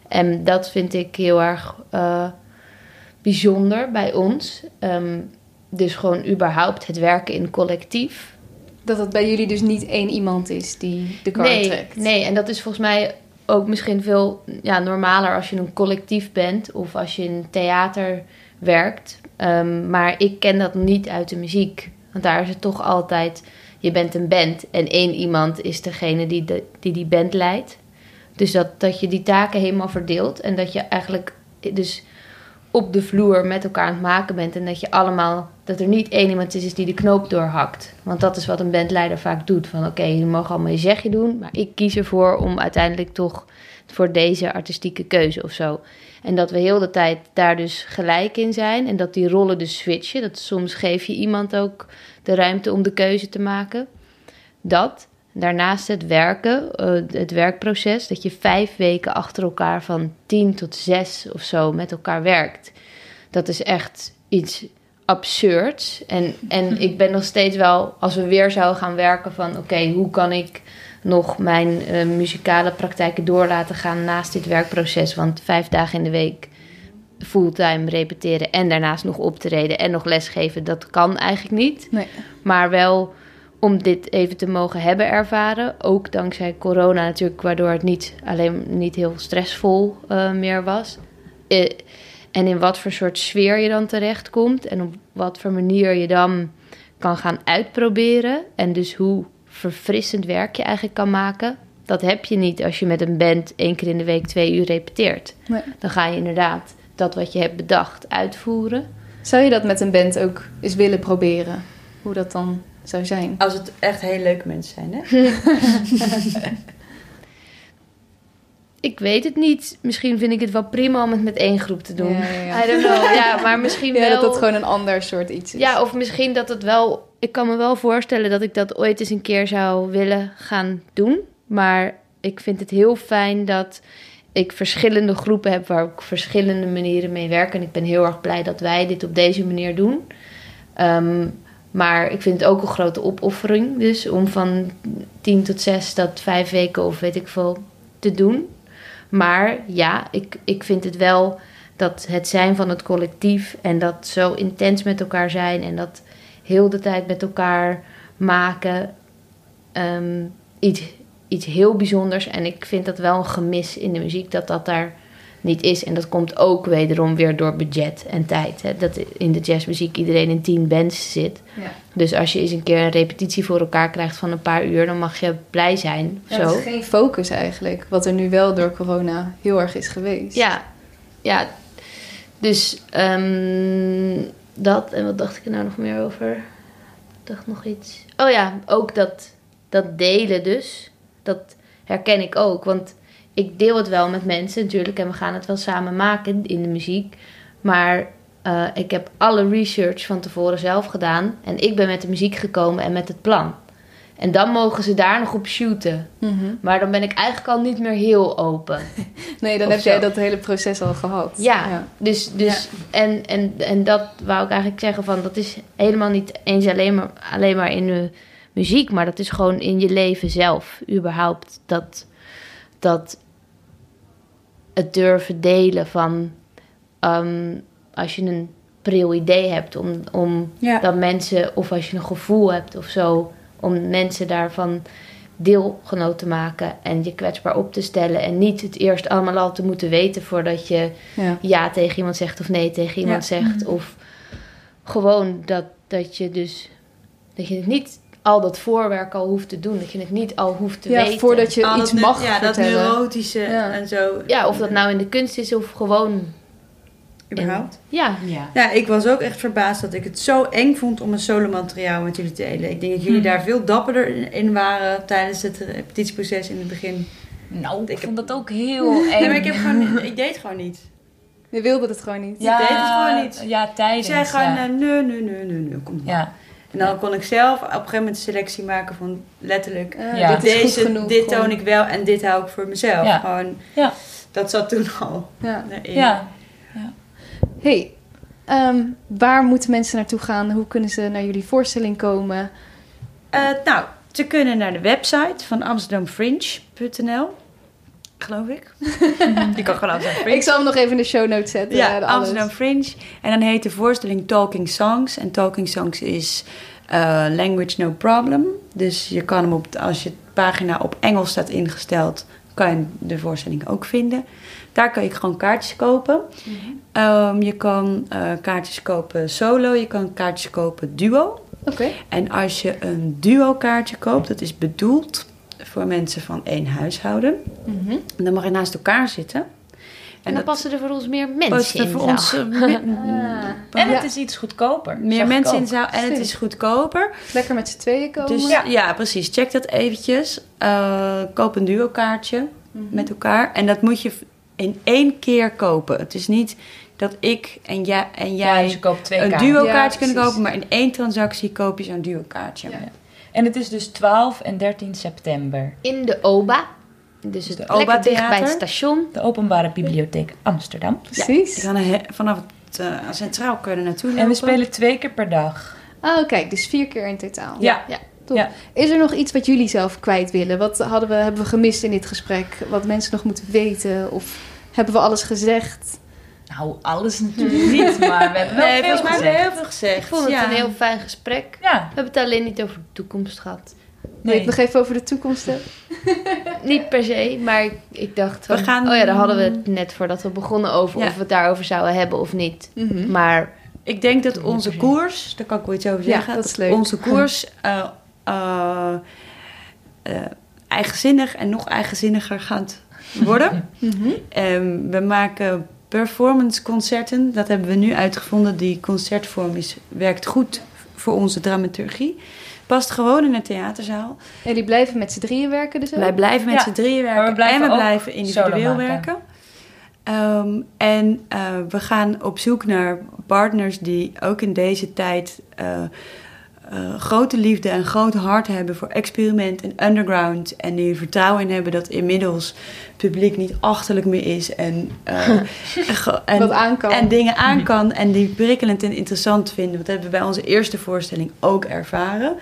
En dat vind ik heel erg uh, bijzonder bij ons. Um, dus gewoon überhaupt het werken in collectief. Dat het bij jullie dus niet één iemand is die de kar nee, trekt. Nee, en dat is volgens mij ook misschien veel ja, normaler als je een collectief bent of als je in theater werkt. Um, maar ik ken dat niet uit de muziek. Want daar is het toch altijd, je bent een band en één iemand is degene die de, die, die band leidt. Dus dat, dat je die taken helemaal verdeelt en dat je eigenlijk dus op de vloer met elkaar aan het maken bent. En dat je allemaal, dat er niet één iemand is die de knoop doorhakt. Want dat is wat een bandleider vaak doet. Van oké, je mag allemaal je zegje doen, maar ik kies ervoor om uiteindelijk toch voor deze artistieke keuze of zo. En dat we heel de tijd daar dus gelijk in zijn. En dat die rollen dus switchen. Dat soms geef je iemand ook de ruimte om de keuze te maken. Dat. Daarnaast het werken, het werkproces. Dat je vijf weken achter elkaar van tien tot zes of zo met elkaar werkt. Dat is echt iets absurds. En, en ik ben nog steeds wel, als we weer zouden gaan werken van... oké, okay, hoe kan ik nog mijn uh, muzikale praktijken door laten gaan naast dit werkproces. Want vijf dagen in de week fulltime repeteren en daarnaast nog optreden en nog lesgeven, dat kan eigenlijk niet. Nee. Maar wel om dit even te mogen hebben ervaren. Ook dankzij corona natuurlijk, waardoor het niet alleen niet heel stressvol uh, meer was. Uh, en in wat voor soort sfeer je dan terechtkomt en op wat voor manier je dan kan gaan uitproberen. En dus hoe verfrissend werk je eigenlijk kan maken. Dat heb je niet als je met een band één keer in de week twee uur repeteert. Nee. Dan ga je inderdaad dat wat je hebt bedacht uitvoeren. Zou je dat met een band ook eens willen proberen? Hoe dat dan zou zijn? Als het echt heel leuke mensen zijn, hè? ik weet het niet. Misschien vind ik het wel prima om het met één groep te doen. Ja, ja, ja. I don't know. Ja, maar misschien ja, wel... dat het gewoon een ander soort iets is. Ja, of misschien dat het wel... Ik kan me wel voorstellen dat ik dat ooit eens een keer zou willen gaan doen. Maar ik vind het heel fijn dat ik verschillende groepen heb... waar ik verschillende manieren mee werk. En ik ben heel erg blij dat wij dit op deze manier doen. Um, maar ik vind het ook een grote opoffering. Dus om van tien tot zes dat vijf weken of weet ik veel te doen. Maar ja, ik, ik vind het wel dat het zijn van het collectief en dat zo intens met elkaar zijn en dat heel de tijd met elkaar maken um, iets, iets heel bijzonders. En ik vind dat wel een gemis in de muziek dat dat daar niet is. En dat komt ook wederom weer door budget en tijd. Hè? Dat in de jazzmuziek iedereen in tien bands zit. Ja. Dus als je eens een keer een repetitie voor elkaar krijgt van een paar uur, dan mag je blij zijn. Ja, zo. het is geen focus eigenlijk, wat er nu wel door corona heel erg is geweest. Ja, ja. Dus um, dat. En wat dacht ik er nou nog meer over? Ik dacht nog iets. Oh ja, ook dat, dat delen dus. Dat herken ik ook. Want ik deel het wel met mensen natuurlijk. En we gaan het wel samen maken in de muziek. Maar uh, ik heb alle research van tevoren zelf gedaan. En ik ben met de muziek gekomen en met het plan. En dan mogen ze daar nog op shooten. Mm -hmm. Maar dan ben ik eigenlijk al niet meer heel open. nee, dan Of heb zo. jij dat hele proces al gehad. Ja, ja. dus, dus En, en, en dat wou ik eigenlijk zeggen van... dat is helemaal niet eens alleen maar, alleen maar in de muziek... maar dat is gewoon in je leven zelf überhaupt. Dat, dat het durven delen van... Um, als je een pril idee hebt om, om Ja. dat mensen... of als je een gevoel hebt of zo... om mensen daarvan deelgenoot te maken... en je kwetsbaar op te stellen... en niet het eerst allemaal al te moeten weten... voordat je Ja. ja tegen iemand zegt of nee tegen iemand Ja. zegt. Of gewoon dat, dat je dus... dat je het niet al dat voorwerk al hoeft te doen. Dat je het niet al hoeft te Ja, weten. voordat je Al iets dat, mag Ja, dat neurotische Ja. en zo. Ja, of dat nou in de kunst is of gewoon überhaupt. Ja, Ja. Ja, ik was ook echt verbaasd dat ik het zo eng vond om een solomateriaal met jullie te delen. Ik denk dat jullie Hm. daar veel dapperder in- waren tijdens het repetitieproces in het begin. Nou, ik Ik vond dat ook heel eng. Nee, maar ik, heb gewoon, ik deed gewoon niet. Je wilde het gewoon niet. ja, deed het gewoon niet. Ja, Ik tijdens. zei gewoon, ja. eh, nee, nee, nee, nee, nee, kom maar. ja. En dan kon ik zelf op een gegeven moment een selectie maken van letterlijk... Eh, Ja. Dit is goed Deze, genoeg. dit toon ik wel en dit hou ik voor mezelf. Ja. Gewoon, Ja. Dat zat toen al Ja. erin. ja. Hey, ehm, waar moeten mensen naartoe gaan? Hoe kunnen ze naar jullie voorstelling komen? Eh, nou, ze kunnen naar de website van amsterdamfringe.nl. Geloof ik. Je kan gewoon Amsterdam Fringe. Ik zal hem nog even in de show notes zetten. Ja, alles. Amsterdam Fringe. En dan heet de voorstelling Talking Songs. En Talking Songs is eh, Language No Problem. Dus je kan hem op, als je pagina op Engels staat ingesteld, kan je de voorstelling ook vinden. Daar kan je gewoon kaartjes kopen. Ehm, je kan eh, kaartjes kopen solo, je kan kaartjes kopen duo. Oké. En als je een duo kaartje koopt, dat is bedoeld voor mensen van één huishouden. Mhm. Dan mag je naast elkaar zitten. en dan dat passen er voor ons meer past mensen er in voor ons eh, me- En het Ja. is iets goedkoper. meer zag mensen in zaal en het is goedkoper. Lekker met z'n tweeën komen. Dus ja. precies. Check dat eventjes. Eh, koop een duo kaartje Mhm. met elkaar. En dat moet je in één keer kopen. Het is niet dat ik en jij, en Ja, jij dus een duo Ja, kaartje kunnen precies. kopen. Maar in één transactie koop je zo'n duo kaartje. Ja. En het is dus 12 en 13 september. In de OBA. Dus het de lekker OBA dicht bij het station. De Openbare Bibliotheek Amsterdam. Precies. Je kan er he- vanaf het eh, centraal kunnen naartoe lopen. En we spelen twee keer per dag. Oh, kijk, dus vier keer in totaal. Ja. Ja. Top. Ja. Is er nog iets wat jullie zelf kwijt willen? Wat hadden we, hebben we gemist in dit gesprek? Wat mensen nog moeten weten? Of hebben we alles gezegd? Nou, alles natuurlijk niet, maar we hebben wel Nee, veel gezegd. heel veel gezegd. Ik vond het ja. een heel fijn gesprek. Ja, We hebben het alleen niet over de toekomst gehad. Wil je nee. het nog even over de toekomst hebben? Niet per se, maar ik, ik dacht van... We gaan- Oh ja, daar hadden we het net voordat we begonnen over Ja. of we het daarover zouden hebben of niet. Maar Ik denk dat onze koers, daar kan ik wel iets over Ja, zeggen. dat is leuk. Onze koers eh, eh, eh, eigenzinnig en nog eigenzinniger gaat worden. Mhm. Ehm, we maken performance concerten. Dat hebben we nu uitgevonden. Die concertvorm is, werkt goed voor onze dramaturgie. Past gewoon in een theaterzaal. En die blijven met z'n drieën werken dus ook? Wij blijven met Ja, z'n drieën werken en we blijven individueel werken. Ehm, en eh, we gaan op zoek naar partners die ook in deze tijd eh, eh, grote liefde en groot hart hebben voor experiment en underground. En die er vertrouwen in hebben dat inmiddels het publiek niet achterlijk meer is. En, eh, ge- en, Wat aan kan. en dingen aan kan en die prikkelend en interessant vinden. Dat hebben we bij onze eerste voorstelling ook ervaren.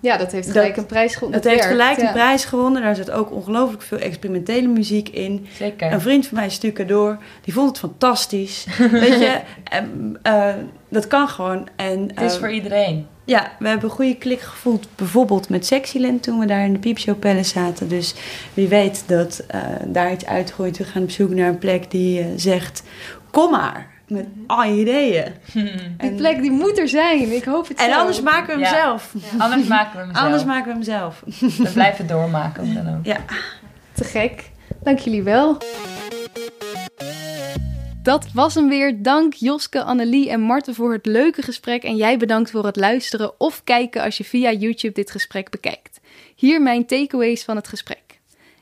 Ja, dat heeft Dat- gelijk een prijs gewonnen. Het heeft gelijk ja. een prijs gewonnen. Daar zit ook ongelooflijk veel experimentele muziek in. Zeker. Een vriend van mij, Stuka Door, die vond het fantastisch. Weet je, en, eh, dat kan gewoon. En, Het is eh, voor iedereen. Ja, we hebben een goede klik gevoeld. Bijvoorbeeld met Sexyland toen we daar in de Piepshow Palace zaten. Dus wie weet dat eh, daar iets uitgroeit. We gaan op zoek naar een plek die eh, zegt... Kom maar, met al je ideeën. Die En- plek die moet er zijn. Ik hoop het En zo. anders maken we hem Ja. zelf. Anders maken we hem zelf. Anders maken we hem zelf. We blijven doormaken dan ook. Ja. Te gek. Dank jullie wel. Dat was hem weer. Dank Joske, Annelie en Marten voor het leuke gesprek. En jij bedankt voor het luisteren of kijken als je via YouTube dit gesprek bekijkt. Hier mijn takeaways van het gesprek.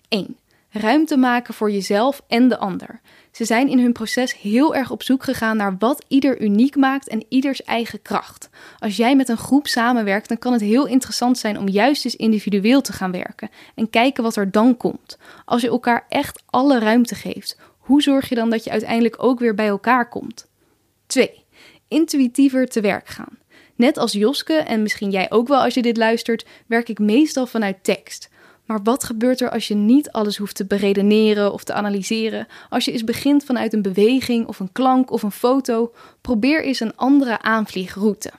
1. Ruimte maken voor jezelf en de ander. Ze zijn in hun proces heel erg op zoek gegaan naar wat ieder uniek maakt en ieders eigen kracht. Als jij met een groep samenwerkt, dan kan het heel interessant zijn om juist eens individueel te gaan werken en kijken wat er dan komt. Als je elkaar echt alle ruimte geeft, hoe zorg je dan dat je uiteindelijk ook weer bij elkaar komt? 2. Intuïtiever te werk gaan. Net als Joske, en misschien jij ook wel als je dit luistert, werk ik meestal vanuit tekst. Maar wat gebeurt er als je niet alles hoeft te beredeneren of te analyseren? Als je eens begint vanuit een beweging of een klank of een foto, probeer eens een andere aanvliegroute.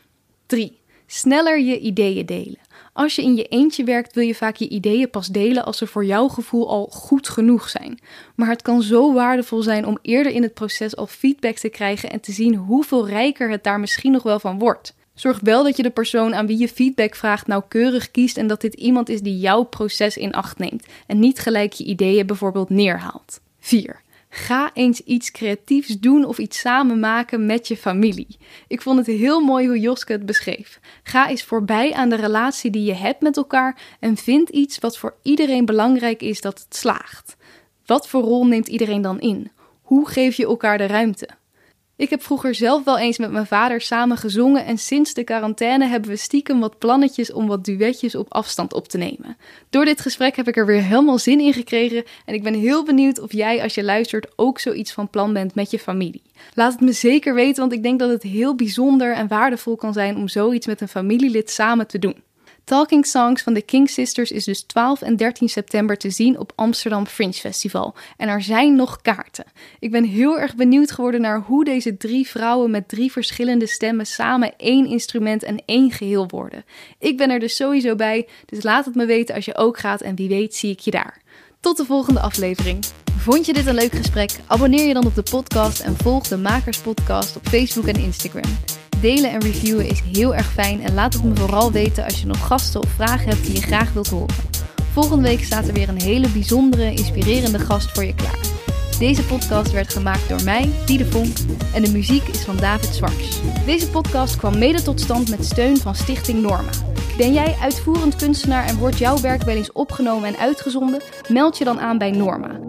3. Sneller je ideeën delen. Als je in je eentje werkt, wil je vaak je ideeën pas delen als ze voor jouw gevoel al goed genoeg zijn. Maar het kan zo waardevol zijn om eerder in het proces al feedback te krijgen en te zien hoeveel rijker het daar misschien nog wel van wordt. Zorg wel dat je de persoon aan wie je feedback vraagt nauwkeurig kiest en dat dit iemand is die jouw proces in acht neemt en niet gelijk je ideeën bijvoorbeeld neerhaalt. 4. Ga eens iets creatiefs doen of iets samen maken met je familie. Ik vond het heel mooi hoe Joske het beschreef. Ga eens voorbij aan de relatie die je hebt met elkaar en vind iets wat voor iedereen belangrijk is dat het slaagt. Wat voor rol neemt iedereen dan in? Hoe geef je elkaar de ruimte? Ik heb vroeger zelf wel eens met mijn vader samen gezongen en sinds de quarantaine hebben we stiekem wat plannetjes om wat duetjes op afstand op te nemen. Door dit gesprek heb ik er weer helemaal zin in gekregen en ik ben heel benieuwd of jij als je luistert ook zoiets van plan bent met je familie. Laat het me zeker weten, want ik denk dat het heel bijzonder en waardevol kan zijn om zoiets met een familielid samen te doen. Talking Songs van de King Sisters is dus 12 en 13 september te zien op Amsterdam Fringe Festival. En er zijn nog kaarten. Ik ben heel erg benieuwd geworden naar hoe deze drie vrouwen met drie verschillende stemmen samen één instrument en één geheel worden. Ik ben er dus sowieso bij, dus laat het me weten als je ook gaat en wie weet zie ik je daar. Tot de volgende aflevering. Vond je dit een leuk gesprek? Abonneer je dan op de podcast en volg de Makers Podcast op Facebook en Instagram. Delen en reviewen is heel erg fijn en laat het me vooral weten als je nog gasten of vragen hebt die je graag wilt horen. Volgende week staat er weer een hele bijzondere, inspirerende gast voor je klaar. Deze podcast werd gemaakt door mij, Diede Vonk, en de muziek is van David Zwarts. Deze podcast kwam mede tot stand met steun van Stichting Norma. Ben jij uitvoerend kunstenaar en wordt jouw werk wel eens opgenomen en uitgezonden? Meld je dan aan bij Norma.